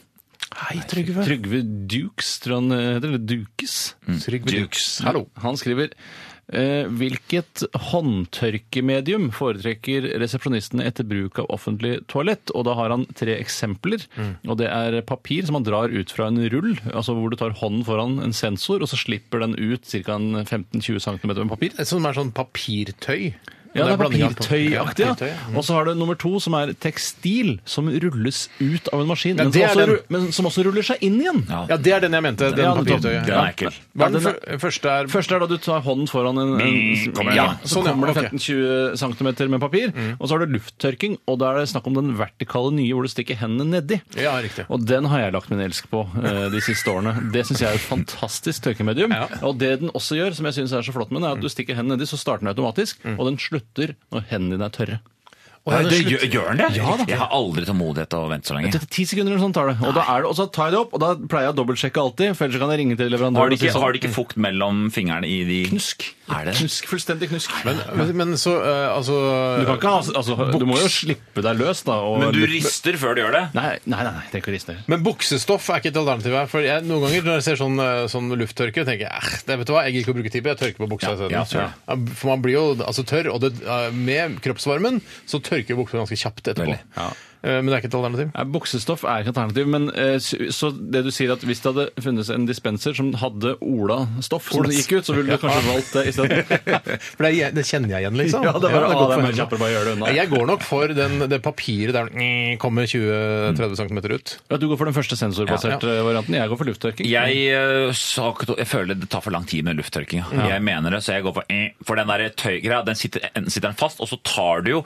Hei, Trygve. Trygve Dukes, tror jeg han heter. Eller Dukes. Trygve Dukes. Hallo. Han skriver eh, Hvilket håndtørkemedium foretrekker resepsjonistene etter bruk av offentlig toalett? Og da har han tre eksempler. Og det er papir som han drar ut fra en rull, altså hvor du tar hånden foran en sensor, og så slipper den ut ca. 15-20 cm med papir. Som er sånn papirtøy. Ja, det er papirtøyaktig. Ja, ja. Og så har du nummer to, som er tekstil, som rulles ut av en maskin, Ja, men, det som er også, den. ru- men som også ruller seg inn igjen. Ja. Det er den jeg mente. Den Ja, papirtøyet. Den er ekkel. Hva er den Ja, den fyr- første er Første er da du tar hånden foran en, en Kommer ja. Så Sånn, ja, kommer det ok. 15-20 cm med papir. Og så har du lufttørking, og da er det snakk om den vertikale nye hvor du stikker hendene nedi. Ja, riktig. Og den har jeg lagt min elsk på eh, de siste årene. Det syns jeg er et fantastisk tørkemedium. Ja. Og det den også gjør, som jeg syns er så flott med den, er at du stikker hendene nedi, så starter den automatisk, og den slutter når hendene dine er tørre. Ja, det, gjør, gjør den det? Ja da. Jeg har aldri tålmodighet til å vente så lenge. Etter ti sekunder eller sånn tar det. Og, da er det, og så tar jeg det opp, og da pleier jeg å dobbeltsjekke alltid, for ellers kan jeg ringe til leverandøren Har de og si ikke, sånn. har de ikke fukt mellom fingrene i de Knusk. Er det? Knusk, Fullstendig knusk. Men, men, men så eh, altså Du kan ikke ha, altså, du må jo slippe deg løs, da. Og Men du rister før du gjør det? Nei, nei, nei, nei det ikke å riste. Men buksestoff er ikke et alternativ her. For jeg, Noen ganger når jeg ser sånn, eh, sånn lufttørke, tenker jeg eh, det vet du hva, jeg gidder ikke å bruke tid på jeg tørker på buksa isteden. ja, så- Ja, For man blir jo altså, tørr, og det, eh, med kroppsvarmen så tørker buksa ganske kjapt etterpå. Veldig, ja. Eh, Men det er ikke et alternativ. Ja, Buksestoff er ikke et alternativ, men eh, så det du sier at hvis det hadde funnes en dispenser som hadde Ola-stoff som det gikk ut, så ville du kanskje valgt det isteden? For det, er- det kjenner jeg igjen, liksom. Ja, det er bare, ah, det er mer kjappere bare å gjøre det unna. Jeg går nok for den, det papiret der den kommer 20-30 cm ut. Ja, du går for den første sensorbaserte varianten, jeg går for lufttørking. Jeg, eh, jeg føler det tar for lang tid med lufttørking. Jeg mener det, så jeg går for For den der tøygreia, den sitter, sitter den fast, og så tar du jo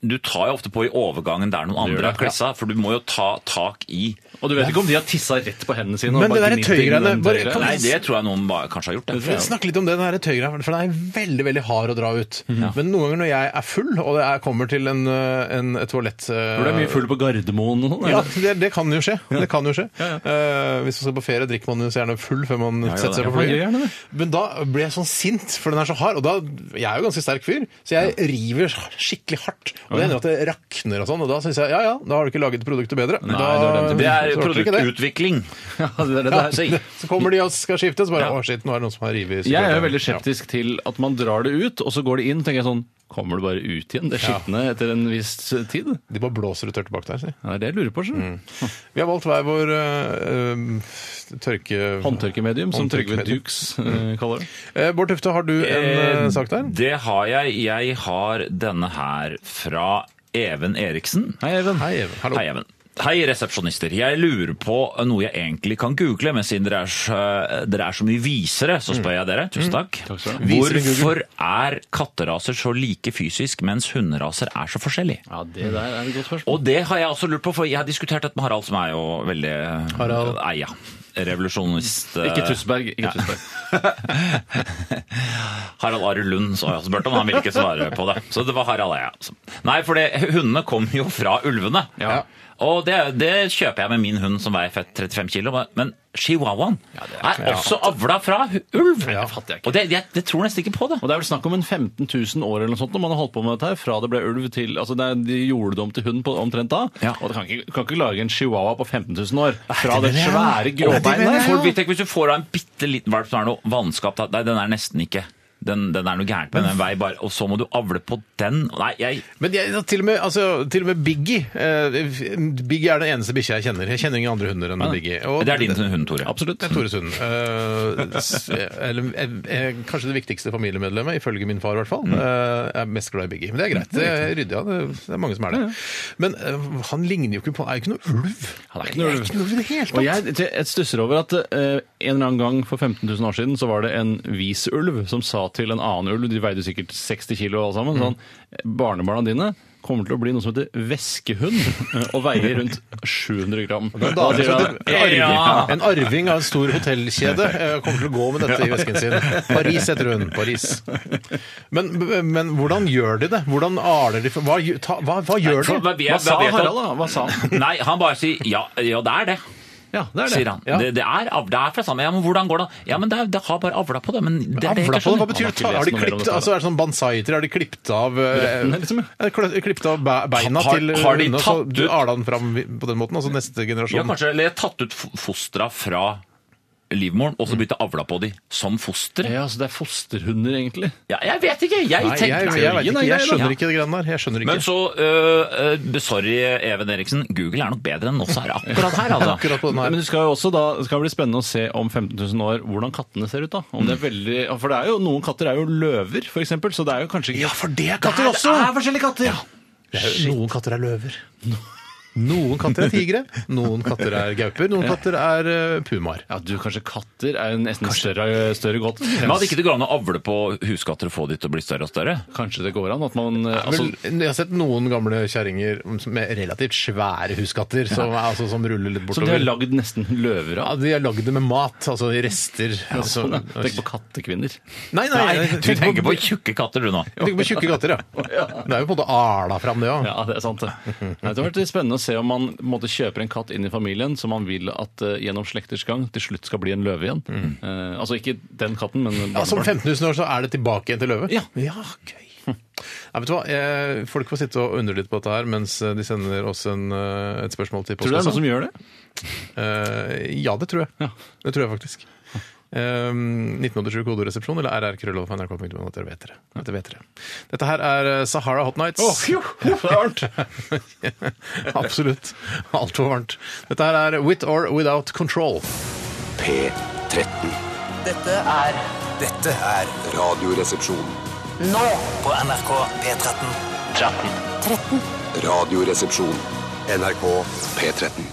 du tar jo ofte på i overgangen der noen andre har klissa, for du må jo ta tak i Og du vet ikke om de har tissa rett på hendene sine? Men det der tøygreiene, bare- kan Nei, det tror jeg noen bare, kanskje har gjort. det. snakker Snakk litt om det, den her tøygreia, for den er veldig veldig hard å dra ut. Men noen ganger når jeg er full, og jeg kommer til en, eh, en, et toalett eh, Hvor det er mye full på Gardermoen og sånn? Ja, eller? det, det kan jo skje. Det kan jo skje. Eh, hvis man skal på ferie, drikker man jo så gjerne full før man ja, setter seg på man gjør flyet. gjerne. Men da blir jeg sånn sint, for den er så hard. Og da, jeg er jo ganske sterk fyr, så jeg river skikkelig hardt. Og det hender at det rakner og sånn, og da syns jeg ja ja, da har du ikke laget produktet bedre. Nei, da, det er det. Det er så ikke det. produktutvikling. Ja, det er det Ja, der. så kommer de og skal skifte, så bare å shit, nå er det noen som har revet Jeg er jo veldig skeptisk til at man drar det ut, og så går det inn, tenker jeg sånn Kommer det bare ut igjen, det skitne, etter en viss tid? De bare blåser det tørt bak der, si. Ja, det er det jeg lurer på. Så. du. Vi har valgt hver vår uh, tørke... Håndtørkemedium, som Trygve Håndtørkemedium. Dukes eh, kaller det. Eh, Bård Tufte, har du en eh, sak der? Det har jeg. Jeg har denne her fra Even Eriksen. Hei, Even. Hei, Even. Hallo. Hei, Even. Hei, resepsjonister. Jeg lurer på noe jeg egentlig kan google, men siden dere er så, dere er så mye visere, så spør jeg dere. Tusen takk. Takk Google. Hvorfor er katteraser så like fysisk, mens hunderaser er så forskjellige? Ja, det der er et godt spørsmål. Og det har jeg også lurt på, for jeg har diskutert dette med Harald, som er jo veldig Harald. Eia. Revolusjonist. eh, Ikke Tussberg. Ikke Ja. Tusberg. Harald Arild Lund så har jeg spurt om, han ville ikke svare på det. Så det var Harald Eia. altså. Nei, for det, hundene kom jo fra ulvene. Ja. Og det, det kjøper jeg med min hund som veier fett 35 kilo. Men chihuahuaen er, også avla fra ulv! Ja, ikke. Og det, jeg, det, tror nesten ikke på det. Og det er vel snakk om en 15 000 år eller noe sånt når man har holdt på med dette her, fra det ble ulv til altså det er, De gjorde det om til hund på, omtrent da. Ja. Og du kan kan ikke lage en chihuahua på 15 000 år fra det det svære det gråbeinet hvis du får av en bitte liten valp som er noe vannskap Nei, den er nesten ikke den, den er noe gærent med den vei bare, og så må du avle på den. Nei, jeg Men jeg, til, og med, altså, til og med Biggie eh, Biggie er den eneste bikkja jeg kjenner. Jeg kjenner ingen andre hunder enn Biggie. Og Det er din hund, Tore. Absolutt. Det er Tores hund. Eh, s- eller, eh, eh, kanskje det viktigste familiemedlemmet, ifølge min far i hvert fall. Mm. Eh, jeg er mest glad i Biggie. Men det er greit. Det er ryddig, ja. Det, det er mange som er det. Men eh, han ligner jo ikke på Han er jo ikke noe ulv. Han er ikke noe ulv. i det hele Og tatt. jeg, jeg stusser over at eh, en eller annen gang for 15 000 år siden så var det en vis ulv som sa til en annen ulv, de veide sikkert 60 kilo alle sammen, sånn Barnebarna dine kommer til å bli noe som heter veskehund, eh, og veier rundt 700 gram. Da Da jeg, en, arving, en arving av en stor hotellkjede eh, kommer til å gå med dette i vesken sin. Paris heter hun. Paris. Men, men hvordan gjør de det? Hvordan aler de Hva, hva, hva gjør de? Hva- sa Harald, da? Hva sa han? Nei, han bare sier ja, ja det er det. Ja, det er det. sier han. Ja. Det, det, er, av- det er fra samme. Ja, men hvordan går det? Ja, men det, er, det har bare avla på det. Men det er det jeg Avla ikke på det, hva skjønner. betyr det? har de klippet, altså er det sånn bonsai-tre? Har de klippet av eh, Røttene, liksom, ja. er det kl- Klippet av be- beina Har- til har de hundene, så tatt du ut- den fram på den måten? Altså neste Ja, generasjon? kanskje, eller tatt ut fostra fra livmoren, og så begynt avla på de som foster. Ja, så det er fosterhunder, egentlig. Ja, jeg vet ikke! Jeg Nei, jeg, jeg, ikke, jeg skjønner ikke det greiene der. Jeg skjønner ikke. Men så uh, Sorry, Even Eriksen. Google er nok bedre enn oss her akkurat her, altså. Akkurat på den Men det skal jo også da, det skal bli spennende å se om 15 000 år hvordan kattene ser ut. da. Om det er veldig, for det er jo, Noen katter er jo løver, for eksempel, så det er jo kanskje ikke Ja, for det er katter katter også! Det er forskjellige katter! Ja. er Noen katter er løver. Noen katter er tigre, noen katter er gauper, noen katter er eh, pumaer. Ja, du, kanskje katter er en nesten større, større godt. Men hadde ikke det gått an å avle på huskatter og få de til å bli større og større? Kanskje det går an at man eh, altså, Vel, jeg har sett noen gamle kjerringer med relativt svære huskatter som, er- altså, som ruller litt Som de har bortover. lagd nesten løver Ja, av. de har lagd det med mat, altså i rester. Altså, Sånn, ja. Tenk på kattekvinner. Nei, nei, Nei, du tenker på tjukke katter du nå. Jeg tenker på tjukke katter, ja. Det er jo på en måte ala fram, det òg. Ja, det er sant. det. Nei, Det har vært spennende å se om man på en måte, kjøper en katt inn i familien som man vil at eh, gjennom slekters gang til slutt skal bli en løve igjen. Eh, altså ikke den katten, men Ja, som barnebarn. 15 000 år så er det tilbake igjen til løve? Ja. gøy. Nei, vet du hva? Jeg, folk får sitte og undre litt på dette her mens de sender oss en, eh, et spørsmål til Tror du det er noen postkassa. som gjør det? Eh, ja, det tror jeg. Ja. Det tror jeg faktisk. Um, 1987 kodoresepsjon eller rrkrøllof.nrk.no. Dette vet dere. Dette vet dere. Dette her er eh, Sahara Hot Nights. det er varmt! Absolutt. Altfor varmt. Dette her er With or Without Control. P13. Dette er Dette er Radioresepsjon. nå på NRK P13. 13. Radioresepsjon. NRK P13.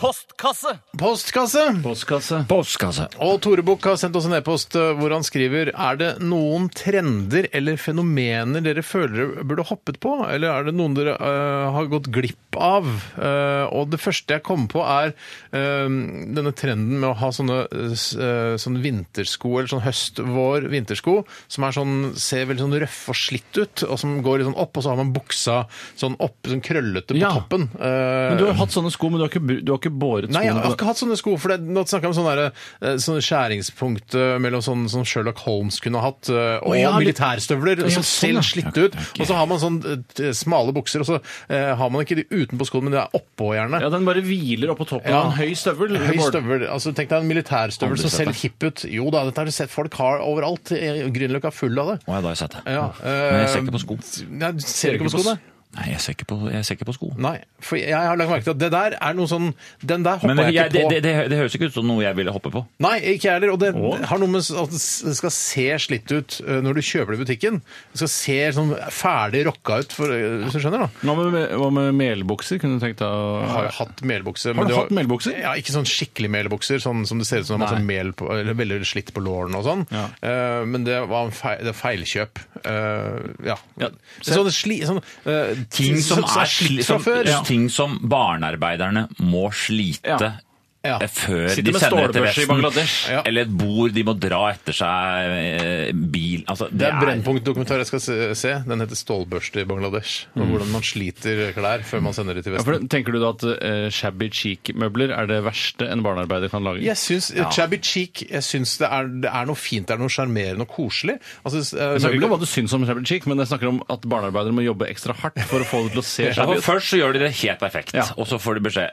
postkasse. Postkasse! Postkasse. Postkasse. Og Tore Bukk har sendt oss en e-post eh, hvor han skriver Er det noen trender eller fenomener dere føler dere burde hoppet på? Eller er det noen dere uh, har gått glipp av? Uh, og det første jeg kommer på, er uh, denne trenden med å ha sånne, uh, sånne vintersko, eller sånn høst-vår-vintersko, som er sånn, ser veldig sånn røff og slitt ut, og som går litt sånn opp, og så har man buksa sånn opp, sånn krøllete på Ja. toppen. Men du har hatt sånne sko, men du har ikke, du har ikke båret Nei, jeg har ikke hatt sånne sko. for det, Nå snakker jeg om sånne, der, eh, sånne skjæringspunkt eh, mellom sånn som Sherlock Holmes kunne hatt, eh, og Å, ja, litt- militærstøvler Ja, som sånn, ser ja. litt slitte ut. Og så har man sånn eh, smale bukser, og så eh, har man ikke de utenpå skoene, men det er oppå gjerne. Ja, Den bare hviler oppå toppen Ja. av en høy støvel. Høy Bård. støvel. altså Tenk deg en militærstøvel Aldri som sett ser det. litt hipp ut. Jo da, dette har du sett folk har overalt. Eh, Grünerløkka er full av det. Å, ja, da har jeg sett det. Ja, Men jeg ser eh, ikke på sko. Nei, du ser ikke på skoene? Nei, jeg ser ikke på, jeg ser ikke på sko. Nei, for jeg har lagt merke til at det der er noe sånn Den der hoppa Men jeg jeg, ikke på. det, det, det høres ikke ut som noe jeg ville hoppe på. Nei, ikke jeg heller. Og det Å. har noe med at det skal se slitt ut eh, når du kjøper det i butikken. Det skal se sånn ferdig rocka ut, for, eh, hvis du skjønner, da. Hva med, hva med melbukser? Kunne du tenkt deg å Jeg har jo hatt melbukse. Har du hatt melbukser? Ja, ikke sånn skikkelig melbukser, sånn som det ser ut som det er masse Nei. mel på, eller veldig slitt på lårene og sånn. Ja. Eh, men det var en feil, det er feilkjøp. Eh, ja. Ja. Sånn, sli, sånn, eh, Ting som er slitt fra før. ja. Ting som barnearbeiderne må slite Ja. Ja. eh, før Sitter de sender til Vesten. Bangladesh. Ja. Eller et bord de må dra etter seg eh, bil altså, Det er Brennpunkt-dokumentar jeg skal se- se. Den heter 'Stålbørste i Bangladesh'. Mm. hvordan man sliter klær før man sender det til Ja, for Tenker du da at uh, shabby cheek-møbler er det verste en barnearbeider kan lage? Jeg syns shabby-cheek, jeg syns det, er, det er noe fint, det er noe sjarmerende og koselig. Altså, uh, Jeg snakker ikke om hva du syns om shabby cheek, men jeg snakker om at barnearbeidere må jobbe ekstra hardt for å få det til å se shabby ut. Først så gjør de det helt perfekt, Ja. og så får de beskjed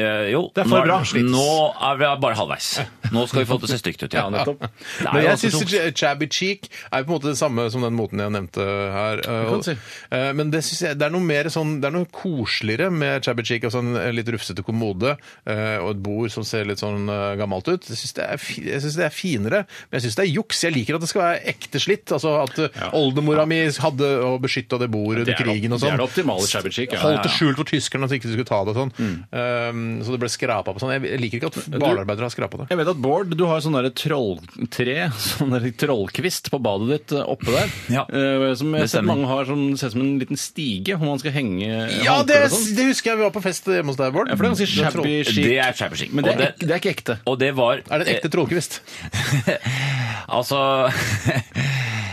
eh, jo, Det er for nå, bra. nå er vi bare halvveis. Nå skal vi få det til å se stygt ut. Ja, nettopp. Det er Men jeg syns. Chabby Cheek er på en måte det samme som den moten jeg nevnte her. eh, og- si. eh, Men det, synes jeg, det er noe mer sånn, det er noe koseligere med Chabby Cheek. Altså en litt rufsete kommode eh, og et bord som ser litt sånn eh, gammelt ut. Jeg syns det, det er finere, men jeg syns det er juks. Jeg liker at det skal være ekte slitt. Altså at eh, oldemora mi hadde og beskytta det bordet Det under er krigen og sånn. det er sånn. det optimale chabby cheek. ja. Holdt det Ja, ja. skjult for tyskerne at de ikke skulle ta det og sånn. Eh, så det ble skrapa på sånn. Jeg liker ikke at barnearbeidere har skrapa det. Jeg vet at Bård, du har sånn der trolltre, sånn derre trollkvist på badet ditt eh, oppe der. Ja, Eh, som jeg har det sett mange har som ser ut som en liten stige hvor man skal henge Ja, det, sånn. det husker jeg vi var på fest hjemme hos deg, Bård. Ja, for det er ganske er shabby chic. Det er shabby chic. Men det er, det- det er ikke ekte. Og det var Er det en ekte trollkvist? Altså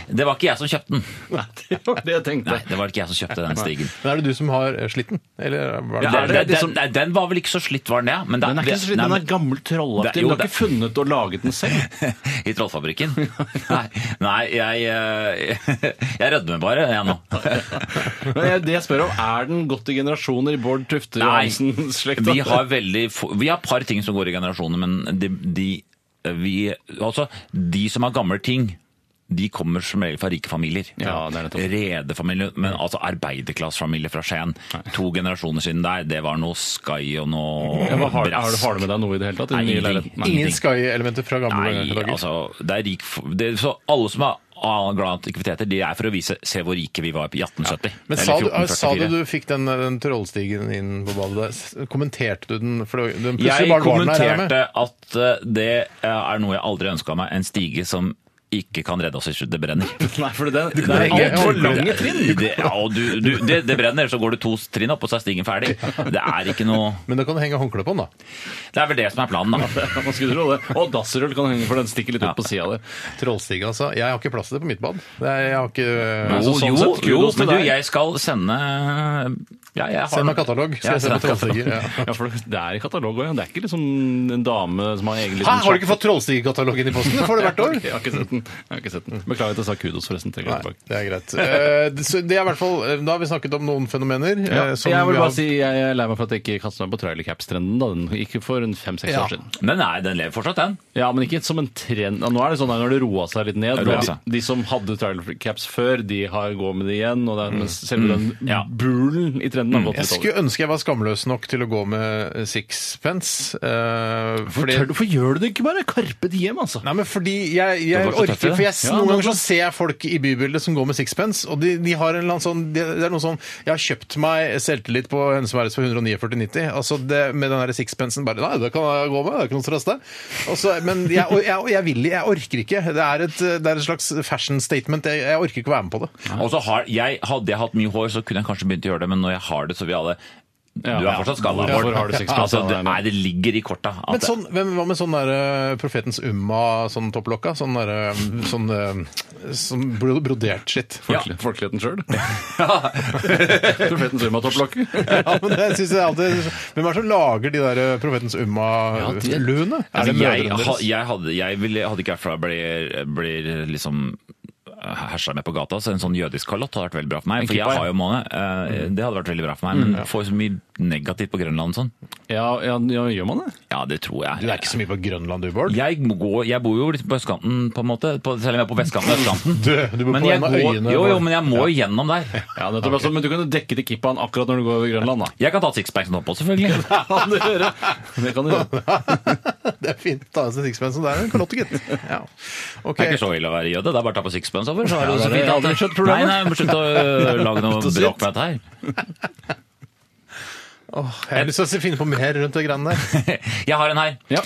Det var ikke jeg som kjøpte den. Nei, det var det jeg tenkte. Nei, det var ikke jeg som kjøpte den stigen. Men er det du som har eh, slitt den? Eller var det Ja, det, det, det den, som- den, den var vel ikke så slitt, var den det? Men Den er ikke så slitt, nei, den er gammel trollaktig. Du har det- ikke funnet og laget den selv. I Trollfabrikken? Nei, nei jeg, eh, jeg rødmer bare, jeg nå. Men jeg, det jeg spør om, er den gått i generasjoner i Bård Tufte Johansens slekt? vi har veldig Vi har et par ting som går i generasjoner, men de, de, vi, altså, de som har gamle ting, de kommer som regel fra rike familier. Ja, det er. Redefamilier, men altså arbeiderklassefamilie fra Skien. To generasjoner siden der, det var noe Sky og noe Ja, har, har, brask. du, har du med deg noe i det hele tatt? Nei? Nei. Ingen Sky-elementer fra gamle Nei, dager. altså, det er rik det, Så alle som er glad i aktiviteter, de er for å vise se hvor rike vi var i 1870. Men sa du, 1444. sa du du fikk den, den trollstigen inn på badet der? Kommenterte du den? For det- den Jeg kommenterte at eh, det er noe jeg aldri ønska meg, en stige som ikke kan redde oss hvis det brenner. Nei, for det, det det er altfor lange trinn. Det, ja, og du, du, det, det brenner, så går du to trinn opp, og så er stigen ferdig. Det er ikke noe Men da kan du henge håndkle på den, da. Det er vel det som er planen, da. Man skulle tro det. Og dassrull kan henge, for den stikker litt ut på sida der. Trollstige, altså. Jeg har ikke plass til det på mitt bad. Jeg har ikke Jo, altså, Jo, sånn jo, sett, jo, men du, jeg skal sende ja, jeg har Send meg katalog, skal Ja, jeg se på trollstiger. Ja. Ja, for det er i katalog òg, ja. Det er ikke liksom en dame som har egen Hæ, liten har du ikke fått trollstigekatalogen i posten? Det får du hvert år. Jeg har ikke sett den. Jeg har ikke sett den. Beklager at jeg sa kudos, forresten. til Nei, det er greit. Eh, det- er i hvert fall, eh, Da har vi snakket om noen fenomener. eh, Ja, som jeg vil bare har- si jeg er lei meg for at jeg ikke kastet meg på trailercaps-trenden. da. Den gikk for en fem-seks Ja. år siden. Men nei, den lever fortsatt, den. Ja, men ikke som en trend. Nå er det sånn at når det roa seg litt ned de, de som hadde trailercaps før, de har går med det igjen. Og det er, mens selve den Ja. bulen i trenden har gått Jeg litt over. skulle ønske jeg var skamløs nok til å gå med sixpence. eh, Hvorfor, fordi- tør du- hvorfor gjør du det ikke bare? Karpe diem, altså. Nei, men fordi jeg, jeg Det var så tøft, orker For jeg, Ja, Noen det ganger så ser jeg folk i bybildet som går med sixpence, og de, de har en eller annen sånn Det det er noe sånn Jeg har kjøpt meg selvtillit på Hennes Maurits for 149,90. Altså det, med den der sixpencen bare Nei, det kan jeg gå med, det er ikke noe stress, det. Og så- men jeg, og jeg, og jeg vil Jeg orker ikke. Det er et, det er et slags fashion statement. Jeg, jeg orker ikke å være med på det. Og så har, jeg, Hadde jeg hatt mye hår, så kunne jeg kanskje begynt å gjøre det, men når jeg har det, så vil alle Ja, Du er fortsatt skalla. Ja, har? Altså, det, nei, det ligger i korta. Men sånn, hvem, hva med sånn der uh, Profetens Umma, sånn topplokka? Sånn der um, sånn, uh, sånn bro- brodert shit. Ja. Folkeligheten sjøl. profetens Umma-topplokke? Ja, men det synes jeg alltid Hvem er det som lager de der Profetens Umma-luene? Altså, jeg, jeg, hadde, jeg, ville, hadde ikke herfra blir, blir liksom hersa med på gata, så en sånn jødisk kalott hadde vært veldig bra for meg. For jeg har jo måne. eh, Det hadde vært veldig bra for meg, men får så mye negativt på Grønland og sånn. Ja, ja, ja, gjør man det? Ja, det tror jeg. Du er ikke så mye på Grønland, du, Bård? Jeg, må gå, jeg bor jo litt på østkanten, på en måte. På, selv om jeg er på vestkanten og østkanten. Du- du bor på jeg en av går, øyene, Jo, jo, men jeg må jo gjennom der. Ja, nettopp. Altså, men du kan jo dekke til kippaen akkurat når du går over Grønland, da. Jeg kan ta sixpacken oppå, selvfølgelig. Ja, kan du gjøre. Det kan du gjøre. Det er fint. Ta av seg sixpence. Det er en kalotte, gitt. Ja. Okay. Det er ikke så ille å være jøde. Det er bare å ta på sixpence over. Så har du Ja, så fint aldri skjønt problemet. Nei, nei, må slutte å lage noe bråk med dette her. Oh, jeg har lyst til å finne på mer rundt det greiene der. Jeg har en her. Ja.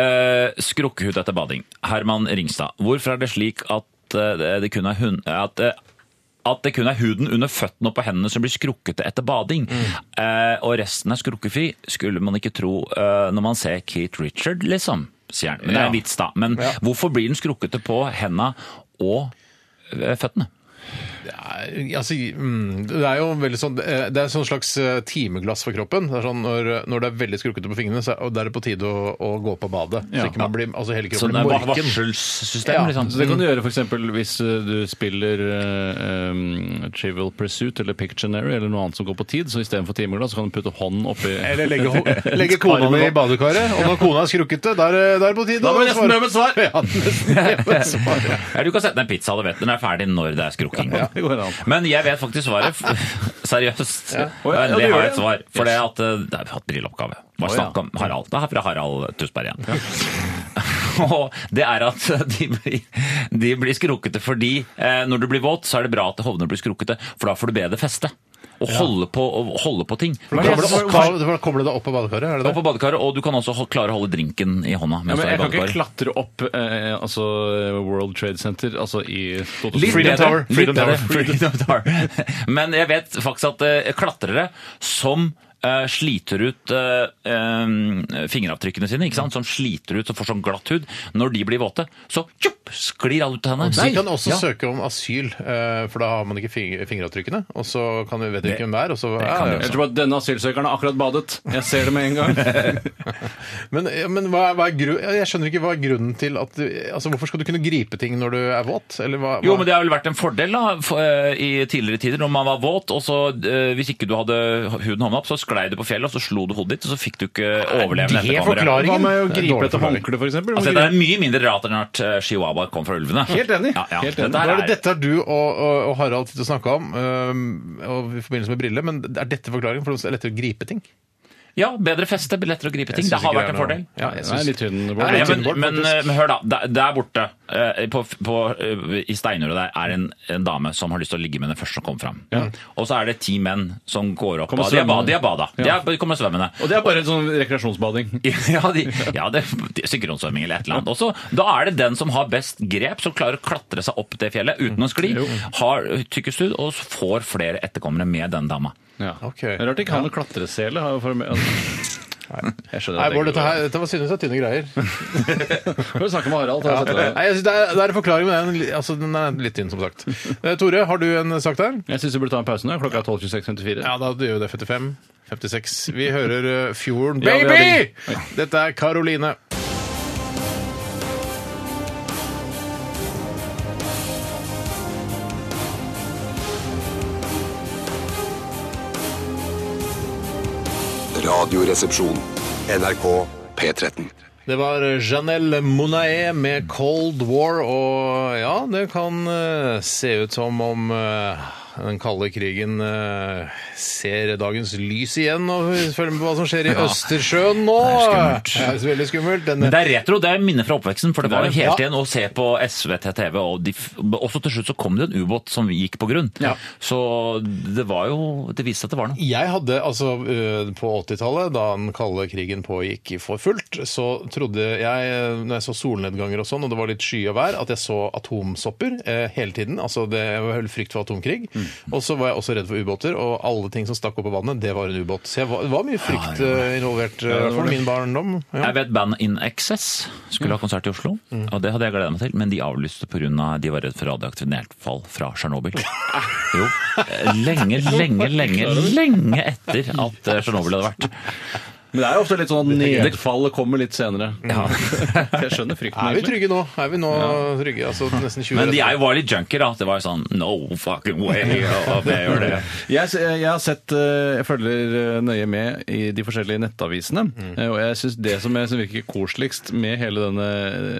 Eh, skrukkehud etter bading. Herman Ringstad. Hvorfor er det slik at uh, det kun er hund... At, eh, at det kun er huden under føttene og på hendene som blir skrukkete etter bading. Eh, og resten er skrukkefri, skulle man ikke tro eh, når man ser Keith Richard, liksom. Sier han. Men det er en vits, da. Men Ja. hvorfor blir den skrukkete på henda og eh, føttene? Ja, altså, mm, det er jo veldig sånn Det er et sånn slags eh, timeglass for kroppen. Det er sånn Når, når det er veldig skrukkete på fingrene, så er, da er det på tide å, å gå på badet. Ja. Så ikke man blir, altså hele Så kroppen det er blir morken. varselsystem, Ja, liksom. Så det kan du gjøre eksempel hvis eh, du spiller um, Trivial Pursuit eller Pictionary eller noe annet som går på tid, så istedenfor timeglass så kan du putte hånden oppi Eller legge, legge kona di i badekaret, og når kona er skrukkete, da er det er på tide Da må vi nesten be om et svar! Ja, nesten svar. ja. Du kan sette deg en pizza, du vet den er ferdig når det er skrukking. Det Ja. Men jeg vet faktisk svaret. Seriøst. Ja, Og ja, Endelig har jeg et svar. For det at eh, det har vi hatt brilleoppgave. Bare oh, snakk om Harald. Det er fra Harald Tusberg igjen. Og det er at de blir, de blir skrukkete fordi eh, når du blir våt, så er det bra at hovene blir skrukkete, for da får du bedre feste. Og holde på, og holde på ting. Hva Kobler kobler det opp på badekaret? Er det det? Opp på badekaret, og du kan også klare å holde drinken i hånda. Ja, men du er i jeg kan ikke badekaret. klatre opp eh, altså World Trade Center altså i Litt Freedom bedre. Tower. Litt Freedom bedre. Tower. Freedom Tower. Men jeg vet faktisk at eh, klatrere som sliter ut eh, eh, fingeravtrykkene sine, ikke sant? som sliter ut og får sånn glatt hud, når de blir våte, så tjupp, sklir alt ut av henne. Så de kan også Ja. søke om asyl, eh, for da har man ikke fingeravtrykkene. Og så kan vi, vet ikke hvem det er. Og så, det ja, ja, Jeg tror at denne asylsøkeren har akkurat badet. Jeg ser det med en gang. Men, ja, men hva, hva er gru, jeg skjønner ikke hva er grunnen til at du, altså Hvorfor skal du kunne gripe ting når du er våt? Eller hva, hva? Jo, men det har vel vært en fordel da, for, eh, i tidligere tider når man var våt, og så eh, hvis ikke du hadde huden hånda opp, så sklei du på fjellet, og så slo du hodet ditt, og så fikk du ikke overleve det etterkommere. forklaringen? Hva med å er gripe etter håndkle, for eksempel? Altså, det er mye mindre rart enn at eh, chihuahua kom fra ulvene. Helt enig. Ja, ja. Helt enig. Dette er dette er- du og, og, og Harald til å snakke om og i forbindelse med briller, men er dette forklaringen? For det er lettere å gripe ting? Ja, bedre feste, lettere å gripe ting. Det har vært en fordel. Ja, jeg Nei, synes- litt tynn. Nei, litt Ja, men, men, men hør, da. Der, borte, på, på, eh, i steinordet der, er en, en dame som har lyst til å ligge med den første som kommer fram. Og så er det ti menn som går opp. Kommer og De har bada. de bada. De Ja. er, kommer svømmende. Og det er bare en sånn rekreasjonsbading. Ja, de, ja det, er synkronsvømming eller et eller annet. Og så, da er det den som har best grep, som klarer å klatre seg opp det fjellet uten å skli, har tykkest hud og får flere etterkommere med den dama. Ja. Ok. Det er Rart ikke han med klatresele har for Jeg skjønner Nei, Bård, dette, her, dette var synes jeg tynne greier. Kan du snakke med Harald? det. Nei, jeg synes det, er, det er en forklaring, men den altså, den er litt tynn, som sagt. Eh, Tore, har du en sak der? Jeg syns vi burde ta en pause nå. Klokka er 12.26,54. Ja, da gjør vi det 55. 56. Vi hører uh, Fjorden Ja, Baby! det. Dette er Karoline. Radioresepsjon. NRK P13. Det var Janelle Monae med Cold War, og ja, det kan eh, se ut som om eh, den kalde krigen eh, ser dagens lys igjen, og følger med på hva som skjer i Østersjøen nå. Det er skummelt. Det er veldig skummelt. Denne, Men det er retro, det er minner fra oppveksten, for det var jo Ja. helt igjen å se på SVT-TV, og de, f- også til slutt så kom det en ubåt som gikk på grunn. Ja. Så det var jo, det viste seg at det var noe. Jeg hadde, altså øh, På 80-tallet, da den kalde krigen pågikk for fullt, så trodde jeg, når jeg så solnedganger og sånn, og det var litt sky og vær, at jeg så atomsopper eh, hele tiden. Altså det var veldig frykt for atomkrig. Og så var jeg også redd for ubåter, og alle ting som stakk opp av vannet, det var en ubåt. Så jeg var, det var mye frykt eh, involvert, eh, i hvert fall min barndom. Ja. Jeg vet bandet In Excess skulle ha konsert i Oslo, og det hadde jeg gleda meg til, men de avlyste pga. de var redd for radioaktivt nedfall fra Tsjernobyl. Jo. Lenge, lenge, lenge, lenge etter at eh, Tsjernobyl hadde vært. Men det er jo ofte litt sånn at nedfallet kommer litt senere. Ja. Jeg skjønner frykten. Er vi egentlig. trygge nå? Er vi nå trygge? Altså nesten 20 Men de er jo var litt junkier, da. Det var jo sånn No fucking way! Og jeg gjør det. Jeg, jeg har sett, eh, jeg følger eh, nøye med i de forskjellige nettavisene. Mm. Og jeg syns det som, jeg, som virker koseligst med hele denne,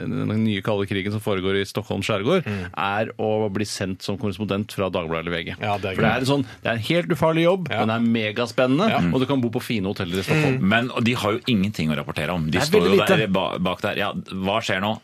denne nye kalde krigen som foregår i Stockholm skjærgård, er å bli sendt som korrespondent fra Dagbladet eller VG. Ja, det For det er, en sånn, det er en helt ufarlig jobb, Ja. den er megaspennende, og du kan bo på fine hoteller i Stockholm. Men og de har jo ingenting å rapportere om. De står jo der ba- bak der. Ja, hva skjer nå?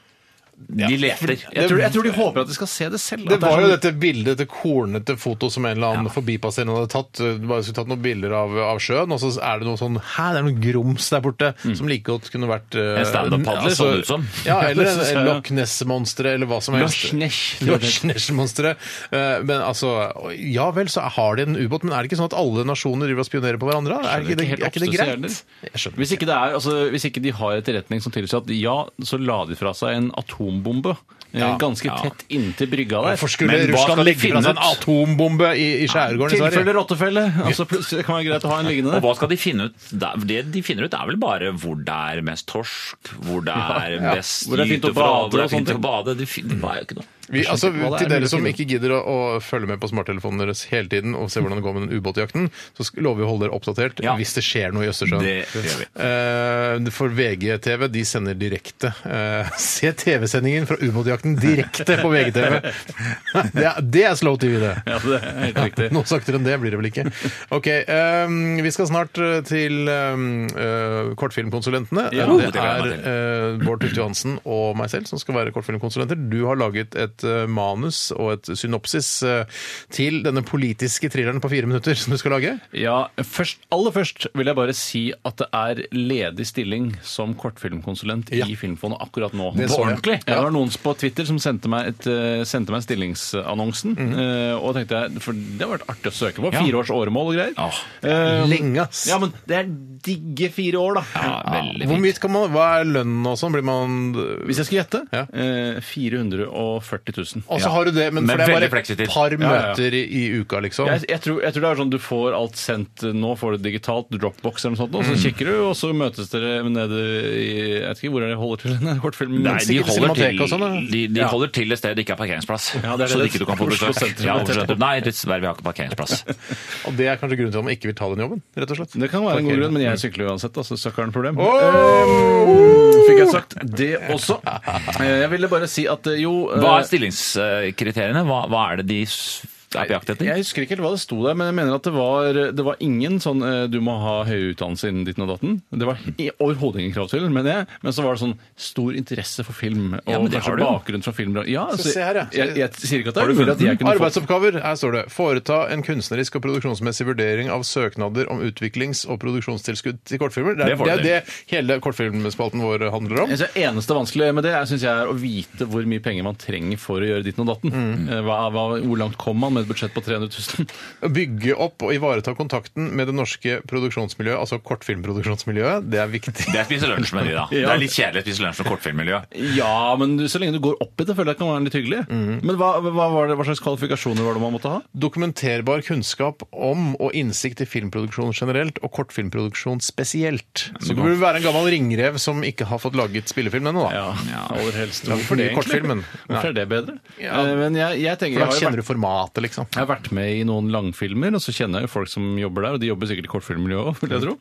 De leter. Jeg tror, jeg tror de håper at de skal se det selv. Det at var jo sånn- dette bildet, dette kornete foto som en eller annen forbipasserende hadde tatt. Du bare skulle tatt noen bilder av, av sjøen, og så er det noe sånn Hæ, det er noe grums der borte som like godt kunne vært uh, En stand-up-padler, så det ut som. Ja, eller en, en. Loch Ness-monsteret, eller hva som helst. Loch Ness. Loch Ness-monsteret. Uh, Men altså Ja vel, så har de en ubåt, men er det ikke sånn at alle nasjoner driver og spionerer på hverandre? Er ikke det, er ikke det greit? Jeg skjønner Hvis ikke, det er, altså, hvis ikke de har etterretning som tilsier at ja, så la de fra seg en atombombe eh, Ja. ganske Ja. tett inntil brygga der. Hvorfor skulle Russland de legge fra seg en atombombe i, i skjærgården i Tilfelle rottefelle. Altså, det kan være greit å ha en liggende Og der. hva skal de finne ut? Det det de finner ut, er vel bare hvor det er mest torsk, hvor det er best Hvor det er fint å bade hvor det er fint å bade. De finner, Det var jo ikke noe. Vi, altså, er til dere som ikke gidder å, å følge med på smarttelefonene deres hele tiden og se hvordan det går med den ubåtjakten, så sk- lover vi å holde dere oppdatert Ja. hvis det skjer noe i Østersjøen. Det gjør vi. Eh, for VGTV de sender direkte. Eh, se TV-sendingen fra ubåtjakten direkte på VGTV! det, er, det er slow TV, det. Ja, det er helt riktig. Noe saktere enn det blir det vel ikke. Ok, ehm, Vi skal snart eh, til ehm, eh, kortfilmkonsulentene. Ja, det det gleder jeg er eh, Bård Tufte Johansen og meg selv som skal være kortfilmkonsulenter. Du har laget et eh, manus og et synopsis eh, til denne politiske thrilleren på fire minutter som du skal lage. Ja, først, Aller først vil jeg bare si at det er ledig stilling som kortfilmkonsulent Ja. i Filmfondet akkurat nå. Det så jeg. Ja. Det var noen på Twitter som sendte meg, et, eh, sendte meg stillingsannonsen. mm -hmm. og tenkte jeg, for Det har vært artig å søke på. Fire års åremål og greier. Ja. Eh, Lenge, ass. Ja, men det er digge fire år, da. Ja, Hvor mye kan man, Hva er lønnen og sånn? Blir man Hvis jeg skulle gjette Ja. eh, 440 40 000. Og så har du det, men Men for det er bare fleksitid. et par Ja, ja, ja. møter i, i uka, liksom. Jeg, jeg, tror, jeg tror det er sånn du får alt sendt Nå får det digitalt, Dropbox eller noe sånt, og Mm. så kikker du, og så møtes dere nede i Jeg vet ikke hvor er det holder til den kortfilmen? Nei, de sikkert holder, Cinemateket til, og sånn, da. de, de Ja. holder til et sted det ikke er parkeringsplass. Ja, det er så det. ikke du kan få Oslo besøk. sentrum Ja, er Oslo sentrum. Nei, dessverre, vi har ikke parkeringsplass. Og det er kanskje grunnen til at man ikke vil ta den jobben, rett og slett. Det kan være en god grunn, men jeg sykler uansett, altså, så søkkeren problem. Åh! Eh, fikk jeg sagt det også. Eh, Jeg ville bare si at eh, jo eh, Hva er stillingskriteriene? Hva, hva er det de er på jakt etter? Jeg husker ikke helt hva det sto der, men jeg mener at det var, det var ingen sånn eh, du må ha høy utdannelse innen ditten og datten. Det var i- overhodet ingen krav til men det, men så var det sånn stor interesse for film, og Ja, men det kanskje har du jo. bakgrunn fra film. Ja, Så altså, se her, ja. jeg, jeg sier ikke at det er mulig at jeg kunne fått Arbeidsoppgaver. Her står det 'Foreta en kunstnerisk og produksjonsmessig vurdering av søknader om utviklings- og produksjonstilskudd til kortfilmer'. Det er Det får det, du er det hele kortfilmspalten vår handler om. Jeg synes Det eneste vanskelige med det er, synes jeg, er å vite hvor mye penger man trenger for å gjøre ditten og datten. Mm. Eh, Hva, hva, hvor langt kom man med et budsjett på 300 000? Bygge opp og ivareta kontakten med det norske produksjonsmiljøet, altså kortfilmproduksjonsmiljøet. Det er viktig. Det er spise lunsj med de, da. Det er litt kjedelig å spise lunsj med kortfilmmiljø. Ja, men så lenge du går opp i det, føler jeg det kan være litt hyggelig. Mm. Men hva, hva, var det, hva slags kvalifikasjoner var det man måtte ha? Dokumenterbar kunnskap om og innsikt i filmproduksjon generelt, og kortfilmproduksjon spesielt. Så du burde være en gammel ringrev som ikke har fått laget spillefilm ennå, da. Ja, aller helst. Hvorfor det, egentlig? kortfilmen. Hvorfor er det bedre? Ja. Eh, Men jeg, jeg tenker For da jeg har, kjenner du formatet, liksom. Jeg har vært med i noen langfilmer, og så kjenner jeg jo folk som jobber der, og de jobber sikkert i kortfilmmiljøet òg, vil jeg tro.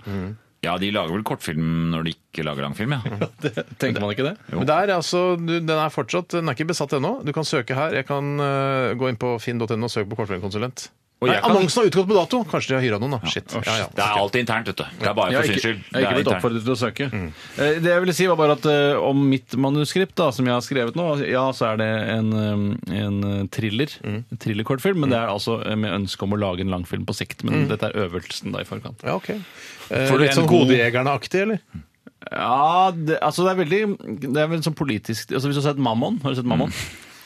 Ja, de lager vel kortfilm når de ikke lager langfilm, ja. Det, tenker man ikke det? Men det er altså, du, den er fortsatt, den er ikke besatt ennå. Du kan søke her. Jeg kan eh, gå inn på finn.no og søke på kortfilmkonsulent. Og Nei, jeg kan- Annonsen har utgått på dato! Kanskje de har hyra noen, da. Shit. Ja, ja. Det er alltid internt, vet du. Det er bare Jeg for har syns ikke, skyld. jeg har ikke er blitt internt. oppfordret til å søke. Eh, Det jeg ville si var bare at eh, om mitt manuskript, da, som jeg har skrevet nå, ja, så er det en, eh, en eh, thriller. En Thrillerkortfilm. Men det er altså eh, med ønske om å lage en langfilm på sikt. Men dette er øvelsen da i forkant. Ja, ok. Eh, Får du litt en sånn god- Hodejegerne-aktig, eller? Ja, det, altså det er veldig Det er vel sånn politisk altså Hvis du har sett Mammon, har du sett Mammon?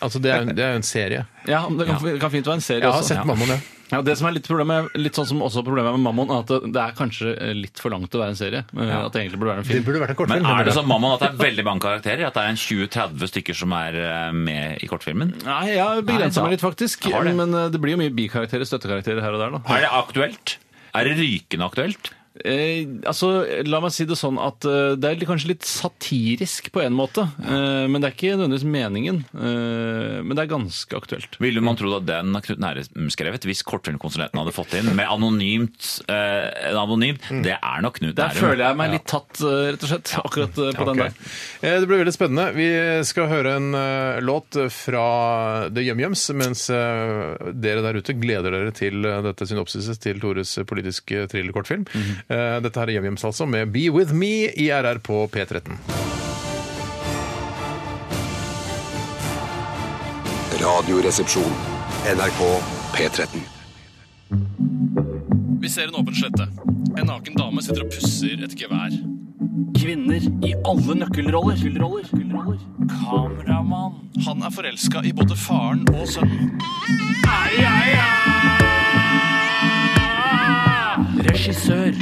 Altså, det er, det er jo en serie. Ja, det kan, kan fint være en serie Jeg har også. sett Mammon, ja. Ja, det som er litt problemet, litt sånn som også problemet med Mammon, er at det, er kanskje eh, litt for langt til å være en serie. Ja. At det egentlig burde være en film. Det burde vært en kortfilm. Men er det som sånn Mammon at det er veldig mange karakterer? At det er en 20-30 stykker som er eh, med i kortfilmen? Nei, jeg har begrensa meg litt, faktisk. Det. Men eh, det blir jo mye bikarakterer, støttekarakterer her og der, da. Er det aktuelt? Er det rykende aktuelt? Eh, altså, La meg si det sånn at eh, det er kanskje litt satirisk på en måte. Eh, men det er ikke nødvendigvis meningen. Eh, men det er ganske aktuelt. Ville man trodd at den er Knut Nære skrevet hvis kortfilmkonsulenten hadde fått inn med anonymt eh, en anonym? Det er nok Knut Der føler jeg meg litt tatt, eh, rett og slett. Akkurat på på den der. Eh, Det blir veldig spennende. Vi skal høre en uh, låt fra The YumYums, mens uh, dere der ute gleder dere til uh, dette synopsiset til Tores politiske thrillerkortfilm. Eh, Dette her er Yum-Yums altså, med Be With Me i RR på P13. Radioresepsjon. NRK P13. Vi ser en åpen slette. En naken dame sitter og pusser et gevær. Kvinner i alle nøkkelroller. Kameramann. Han er forelska i både faren og sønnen. Regissør.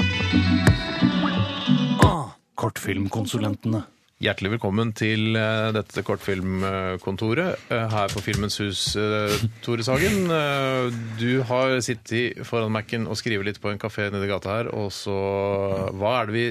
Kortfilmkonsulentene. Hjertelig velkommen til eh, dette kortfilmkontoret eh, her på Filmens hus, eh, Tore Sagen. Du har sittet foran Mac-en og skrevet litt på en kafé nede i gata her, og så Hva er det vi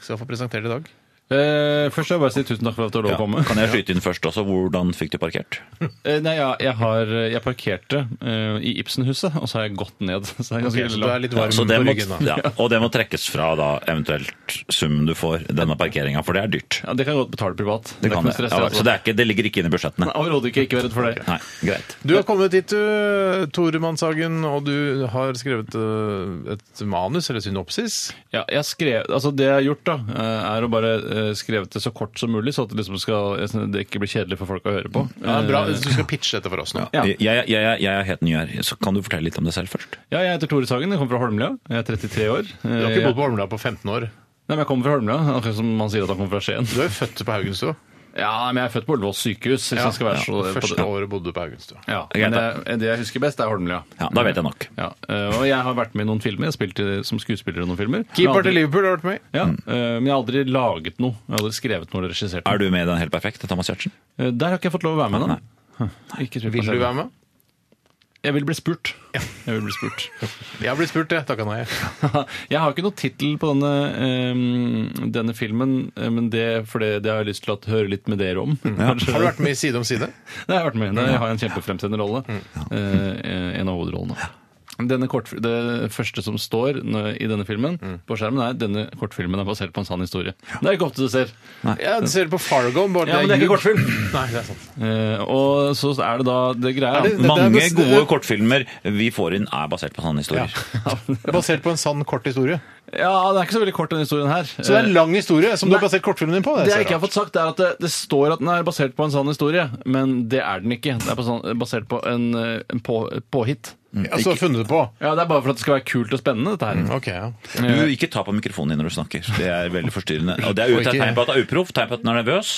skal få presentert i dag? Eh, først vil jeg bare si tusen takk for at du å komme. Kan jeg skyte inn først også? Hvordan fikk du parkert? Eh, nei, ja, jeg, har, jeg parkerte eh, i Ibsenhuset, og så har jeg gått ned. Så det er så du er litt varm ja, på på må, ryggen, da. ja, og det må trekkes fra da eventuelt summen du får denne parkeringa, for det er dyrt. Ja, det kan jeg godt betale privat. Det, det, kan det. stress, Ja, altså. så det, er ikke, det ligger ikke inne i budsjettene. Overhodet ikke. Ikke vær redd for det. Nei, greit. Du har kommet hit, du, Tore Mannshagen, og du har skrevet eh, et manus, eller synopsis. Ja, jeg skrev, altså Det jeg har gjort, da, eh, er å bare eh, skrevet det så kort som mulig, så at det, liksom skal, det ikke blir kjedelig for folk å høre på. Ja, bra. Eh, Du skal pitche dette for oss nå. Ja. Jeg, jeg, jeg, jeg er helt ny her, så kan du fortelle litt om deg selv først? Ja, jeg heter Tore Sagen, jeg kommer fra Holmlia. Jeg er 33 år. Du har ikke bodd på Holmlia på 15 år. Nei, men jeg kommer fra Holmlia, akkurat som man sier at han kommer fra Skien. Du er jo født på Haugenstua. Ja, men jeg er født på Ullevål sykehus, hvis jeg skal være så... på Første det. året bodde du på Haugenstua. Ja, men det, det jeg husker best, er Holmlia. Ja, da vet jeg nok. Ja, eh, og jeg har vært med i noen filmer. Jeg har spilt i- som skuespiller i noen filmer. Keeper Men til aldri- Liverpool har vært med. Ja, eh, men jeg har aldri laget noe. Jeg har aldri skrevet noe eller regissert noe. Er du med i Den helt perfekte, Thomas Giertsen? Eh, Der har ikke jeg fått lov å være med, da. Nei. Ikke Vil du være med? Jeg vil bli spurt. Jeg vil bli spurt. Jeg har blitt spurt, jeg. Takka nei. Jeg har ikke noe tittel på denne, eh, denne filmen, eh, men det, for det, det har jeg lyst til å høre litt med dere om. Har du vært med i Side om side? Har jeg vært med. Jeg har en kjempefremtredende rolle. Eh, en av hovedrollene. Denne kort, det første som står i denne filmen på skjermen, er denne kortfilmen er basert på en sann historie. Det er ikke ofte du ser. Ja, Du ser det på Fargo. Bare Ja, men det er ikke kortfilm. Nei, det er sant. Eh, og så er det da det greia Er det- det- Mange det- gode kortfilmer vi får inn, er basert på sanne historier. Er basert på en sann, kort historie. Ja, det er ikke så veldig kort, den historien her. Så det er en lang historie som du har basert kortfilmen din på? Det det jeg ikke har fått sagt, er at det, det står at den er basert på en sann historie, men det er den ikke. Den er sånn, basert på en, eh, en på, et påhitt. Altså, funnet det på? Ja, Det er bare for at det skal være kult og spennende, dette her. Ok, ja. Du, ikke ta på mikrofonen din når du snakker. Det er veldig forstyrrende. Og Det er jo et tegn på at du er uproff, tegn på at du er nervøs,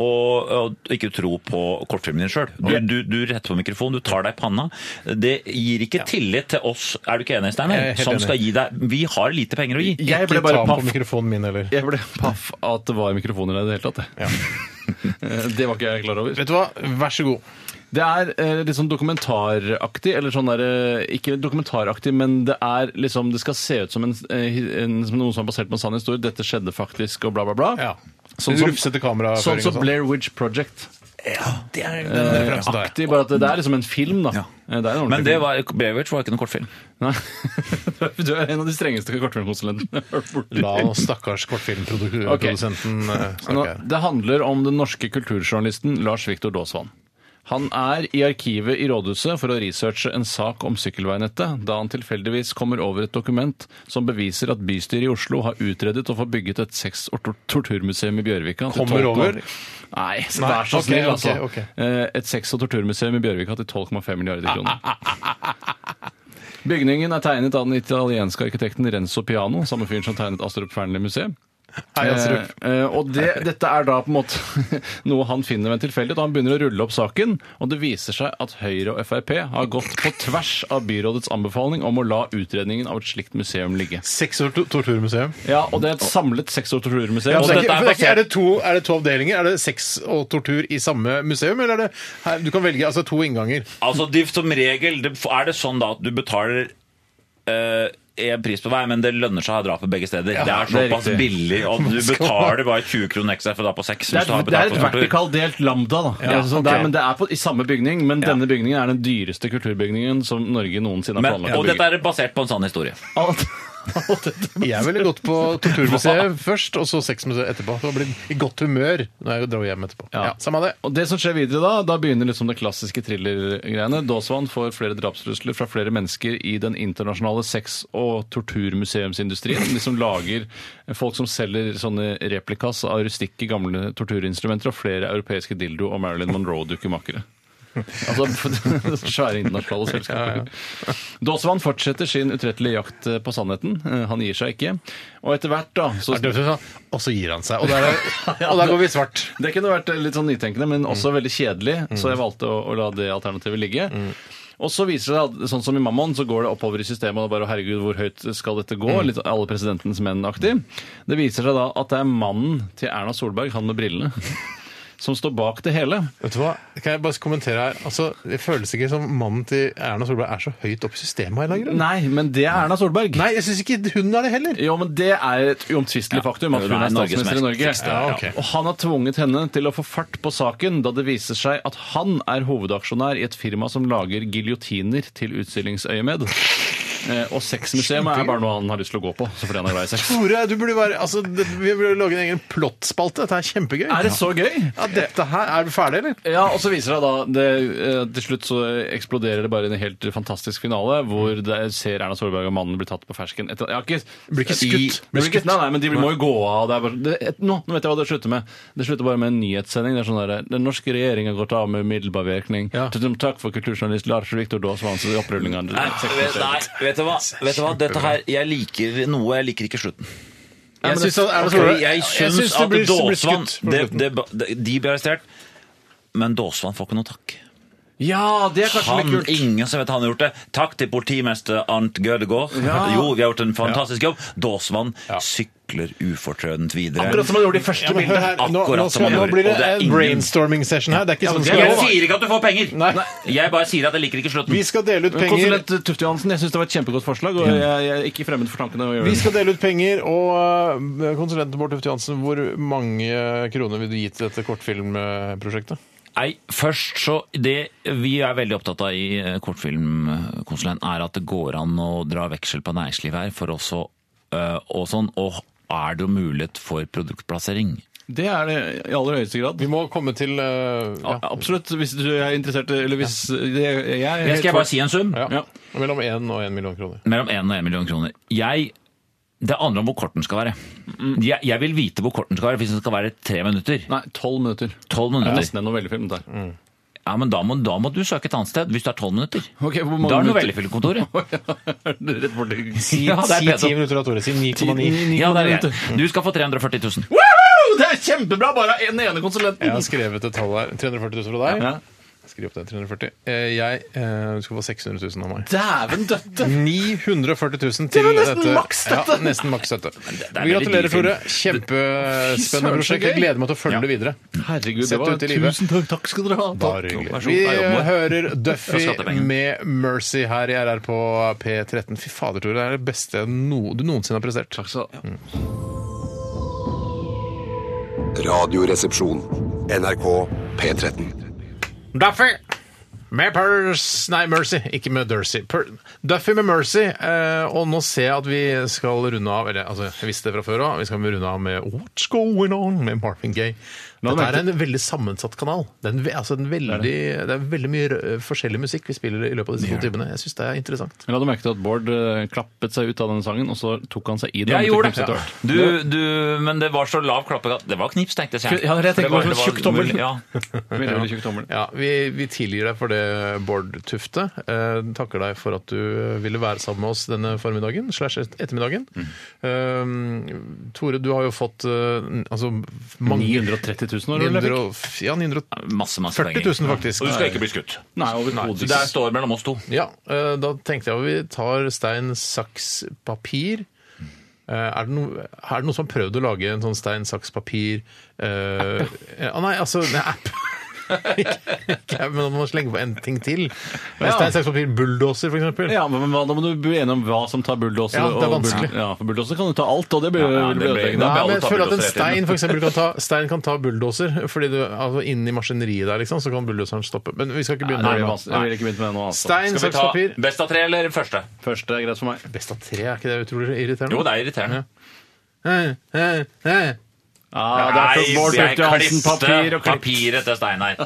og, og ikke tro på kortfilmen din sjøl. Du, du, du retter på mikrofonen, du tar deg i panna. Det gir ikke tillit til oss, er du ikke enig, Steinar? Som enig. skal gi deg Vi har lite penger å gi. Jeg ble bare paff. min. Jeg ble paff at det var mikrofoner der i det hele tatt. jeg. Eh, Det var ikke jeg klar over. Vet du hva? Vær så god. Det er eh, litt sånn dokumentaraktig, eller sånn der, eh, ikke dokumentaraktig, men det er liksom, det skal se ut som, en, eh, en, som noe som er basert på en sann historie. Dette skjedde faktisk, og bla, bla, bla. Ja. Sånn som- Rufsete kameraføring Sånn som sånn. Blair Witch Project. Ja, Det er den Eh, referansen der. aktig, bare at det, det er liksom en film, da. Ja. Eh, Det er en ordentlig Men det film. var, Breivik var ikke noen kortfilm. Nei. Du er en av de strengeste kortfilmkonsulentene jeg har hørt borti. La oss stakkars kortfilmprodusenten eh, Nå, snakke her. det handler om den norske kulturjournalisten Lars Viktor Daasvann. Han er i arkivet i rådhuset for å researche en sak om sykkelveinettet, da han tilfeldigvis kommer over et dokument som beviser at bystyret i Oslo har utredet å få bygget et sex- og torturmuseum i Bjørvika. til Kommer 12,- over? Nei, så Nei, vær så ok, snill, ok, altså. ok. Eh, Et sex- og torturmuseum i Bjørvika til 12,5 milliarder kroner. Bygningen er tegnet av den italienske arkitekten Renzo Piano, samme fyren som tegnet Astrup Fearnley-museet. Hei, Astrup. Eh, eh, og det, dette er da på en måte noe han finner ved en tilfeldighet. og Han begynner å rulle opp saken, og det viser seg at Høyre og Frp har gått på tvers av byrådets anbefaling om å la utredningen av et slikt museum ligge. Sex- og to- torturmuseum. Ja, og det er et samlet sex- og torturmuseum. Ja, og så det er, dette ikke, er for det er, ikke, er, det to, er det to avdelinger? Er det sex og tortur i samme museum, eller er det her, Du kan velge altså, to innganger. Altså, de, Som regel det, er det sånn da at du betaler eh, en pris på hver, men det lønner seg å ha dra på begge steder. det er det er såpass billig, og du betaler bare 20 kroner ekstra for å dra på seks. Det er, det er et vertikalt delt lambda. da. Ja, altså, okay. det er, men det er på, i samme bygning, men denne bygningen er den dyreste kulturbygningen som Norge noensinne har Men, planlagt å og dette er basert på en sann historie. Alt. Jeg ville gått på Torturmuseet først, og så Sexmuseet etterpå. For å bli i godt humør når jeg drar hjem etterpå. Ja, Ja. Samme det. Og det som skjer videre da, da begynner liksom det klassiske thriller-greiene. Får flere drapstrusler fra flere mennesker i den internasjonale sex- og torturmuseumsindustrien. De som lager folk som selger sånne replikas av rustikke gamle torturinstrumenter og flere europeiske dildo- og Marilyn Monroe-dukkemakere. Altså svære internasjonale selskaper. Dåsvann fortsetter sin utrettelige jakt eh, på sannheten. Eh, Han gir seg ikke. Og etter hvert, da så, Er det sånn? Og så gir han seg. Og der, og der går vi svart. Det kunne vært litt sånn nytenkende, men også veldig kjedelig, så jeg valgte å, å la det alternativet ligge. Og så viser det at sånn som i Mammon, så går det oppover i systemet, og bare herregud, hvor høyt skal dette gå? Litt alle presidentens menn-aktig. Det viser seg da at det er mannen til Erna Solberg, han med brillene, som står bak det hele. Vet du hva? Kan jeg bare kommentere her? Altså, Det føles ikke som mannen til Erna Solberg er så høyt oppe i systemet. eller grunn. Nei, men det er Erna Solberg. Nei, jeg syns ikke hun er det heller. Jo, men det er et uomtvistelig faktum at hun er statsminister i Norge. ja, okay. Og han har tvunget henne til å få fart på saken, da det viser seg at han er hovedaksjonær i et firma som lager giljotiner til utstillingsøyemed. Eh, og sexmuseet er bare noe han har lyst til å gå på, så fordi han er glad i sex. Tore, du burde være, altså, det, vi burde lage en egen plottspalte. Dette er kjempegøy. Er det så gøy? Ja, dette her, Er du ferdig, eller? Ja, og så viser det da det, eh, Til slutt så eksploderer det bare i en helt fantastisk finale, hvor det ser Erna Solberg og mannen bli tatt på fersken. Etter, ja, ikke, Blir ikke skutt. I, blir ikke, nei, nei, men de må jo gå av. Det er bare, det, et, nå, nå vet jeg hva det slutter med. Det slutter bare med en nyhetssending. Det er sånn der, Den norske regjeringen har gått av med umiddelbar virkning. Ja. Tusen takk for kulturjournalist Lars Viktor Daasvanns opprulling av Nei, vet, du hva? Vet du hva? Dette her, Jeg liker noe, jeg liker ikke slutten. Jeg syns at Ok, jeg syns at blir- blir Dåsvann skutt på det, det, det, De blir arrestert, men Dåsvann får ikke noe takk. Ja, det er kanskje Han, litt kult. ingen som vet han har gjort det. Takk til politimester Arnt Gødegård. Ja. Jo, vi har gjort en fantastisk jobb. Dåsmann sykler ufortrødent videre. Akkurat som han gjorde de første Ja, men bildene. her, nå, nå, skal, nå blir det det er en ingen- brainstorming-session her. Det er ikke sånn det skal Jeg gå. sier ikke at du får penger! Nei. Jeg bare sier at jeg liker ikke slutten. Vi skal dele ut penger. Konsulent Tufte Johansen, jeg syns det var et kjempegodt forslag, og jeg, jeg er ikke fremmed for tankene å gjøre Vi skal dele ut penger, og øh, konsulent Bård Tufte Johansen, hvor mange kroner vil du gi til dette kortfilmprosjektet? Nei, først så Det vi er veldig opptatt av i eh, Kortfilmkonsulent, er at det går an å dra veksel på næringslivet her for også øh, og sånn. Og er det jo mulighet for produktplassering? Det er det i aller høyeste grad. Vi må komme til uh, Ja, absolutt, hvis du er interessert Eller hvis det, jeg, jeg, skal jeg bare si en sum. ja. Ja. mellom 1 og 1 million kroner. Mellom 1 og 1 million kroner. Jeg det handler om hvor kort den skal være. Jeg, jeg vil vite hvor kort den skal være hvis den skal være tre minutter. Nei, tolv minutter. 12 Det er nesten en novellefilm. Der. Ja, men da må, da må du søke et annet sted hvis det er 12 minutter. Okay, hvor mange Da er det minutter? novellefilmkontoret. Rett borti Si, Ja, er si pedo. 10 minutter av Tore. Si 9,9. Ja. Du skal få 340 000. Woohoo! Det er kjempebra! Bare en ene konsulenten. Jeg har skrevet et tall her. 340 000 fra deg. Ja. Skriv opp det. 340. Eh, Jeg eh, du skal få 600 000 av meg. Dæven døtte! 940 000 til var nesten dette. maks støtte. Ja, nesten maks støtte. det er veldig gratulerer, dyr film. Tore. Kjempespennende Fy søren, så prosjekt. Jeg gøy. gleder meg til å følge det videre. Herregud, Sett det var ut i livet. Tusen takk, takk skal dere ha. Bare hyggelig. Vær så Vi. Det vår. hører Duffy med Mercy her i RR på P13. Fy fader, Tore. Det er det beste no du noensinne har prestert. Takk skal du ha. Radioresepsjon. NRK P13. Duffy med Purse Nei, Mercy, ikke med Dercy. Duffy med Mercy. Eh, og nå ser jeg at vi skal runde av Eller altså, jeg visste det fra før av. Vi skal runde av med What's Going On med Marvin Gaye. La Dette er en veldig sammensatt kanal. Det er, en, altså, en veldig, det er veldig mye forskjellig musikk vi spiller i løpet av disse to timene. Jeg syns det er interessant. Jeg la merke til at Bård eh, klappet seg ut av denne sangen, og så tok han seg i den. Jeg gjorde det. Ja. Du, du, men det var så lav klappegatt. Det var knips, tenkte jeg. Ja, jeg tenkte det var tjukk tommel. Ja. Ja, vi, vi tilgir deg for det, Bård Tufte. Eh, takker deg for at du ville være sammen med oss denne formiddagen, slash ettermiddagen. ettermiddagen. Eh, Tore, du har jo fått eh, altså mange 930 000 år, eller? 900, ja, 940 Masse, masse 000 penger. faktisk. Og du skal ikke bli skutt. Nei, overhodet Så det står mellom oss to. Ja, eh, da tenkte jeg at vi tar stein, saks, papir. Eh, Er det, noe, er det noen som har prøvd å lage en sånn stein, saks, papir eh, ja, Nei, altså nei, app. Ikke, men man må slenge på en ting til. Ja. Stein, saks, papir, bulldoser, for eksempel. Ja, men hva- Da må du bli enig om hva som tar bulldoser. Ja, det er og bull- vanskelig. Ja, for bulldoser kan jo ta alt, og det blir Ja, ja, det blir- ødeleggende. da Nei, alle men jeg tar føler at en bulldoser hele stein for eksempel, kan ta, stein kan ta bulldoser, fordi du, altså inni maskineriet der, liksom, så kan bulldoseren stoppe. Men vi skal ikke Nei, begynne det blir det vanskelig. Jeg vil ikke begynne med det nå. Altså. Stein, Skal vi saks, ta papir. best av tre eller første? Første er greit for meg. Best av tre, er ikke det utrolig irriterende? Jo, det er irriterende. Eh, eh, eh. Ja, det er for Bård jeg Tufte papir til Stein her.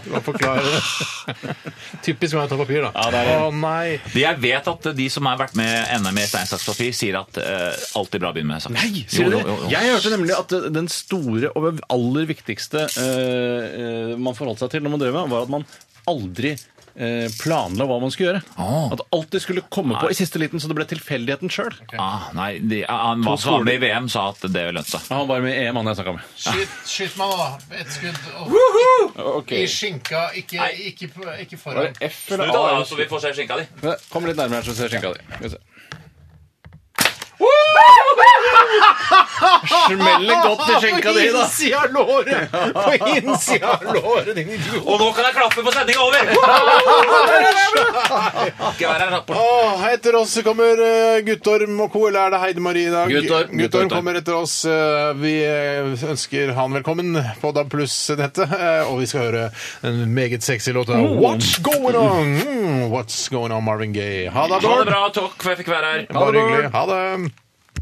Typisk meg å ta papir, da. Ja, det er det. Å nei! Jeg vet at de som har vært med NM i stein, saks, papir, sier at uh, alltid bra å begynne med saks. Nei, sier du det? Jeg hørte nemlig at den store og aller viktigste eh, eh, man forholdt seg til når man drev med, var at man aldri eh, planla hva man skulle gjøre. Ah. At det alltid skulle komme på i siste liten, så det ble tilfeldigheten sjøl. Ah, nei, de, han var var med i VM, sa at det lønte seg. Han var med i EM, han jeg snakka med. Skyt, skyt meg nå, da. Ett skudd. Ok. I skinka, ikke, ikke, ikke foran. F Snu eller da, så vi får se skinka di. Kom litt nærmere så ser skinka di. Skal vi se. Smeller godt i skjenka di, da. På innsida av låret! På innsida av låret, din idiot! Og nå kan jeg klappe på sendinga over! Åh, etter oss kommer eh, Guttorm og co. Eller er det Heide Marie i dag? Guttorm. Guttorm kommer etter oss. Eh, Vi eh, ønsker han velkommen på DAB Pluss-nettet. eh, Og vi skal høre den meget sexy låta What's Going On? Mm, What's Going On, Marvin Gaye. Ha det, Ha det Bård. bra, takk for jeg fikk være her. Bare hyggelig. Ha det.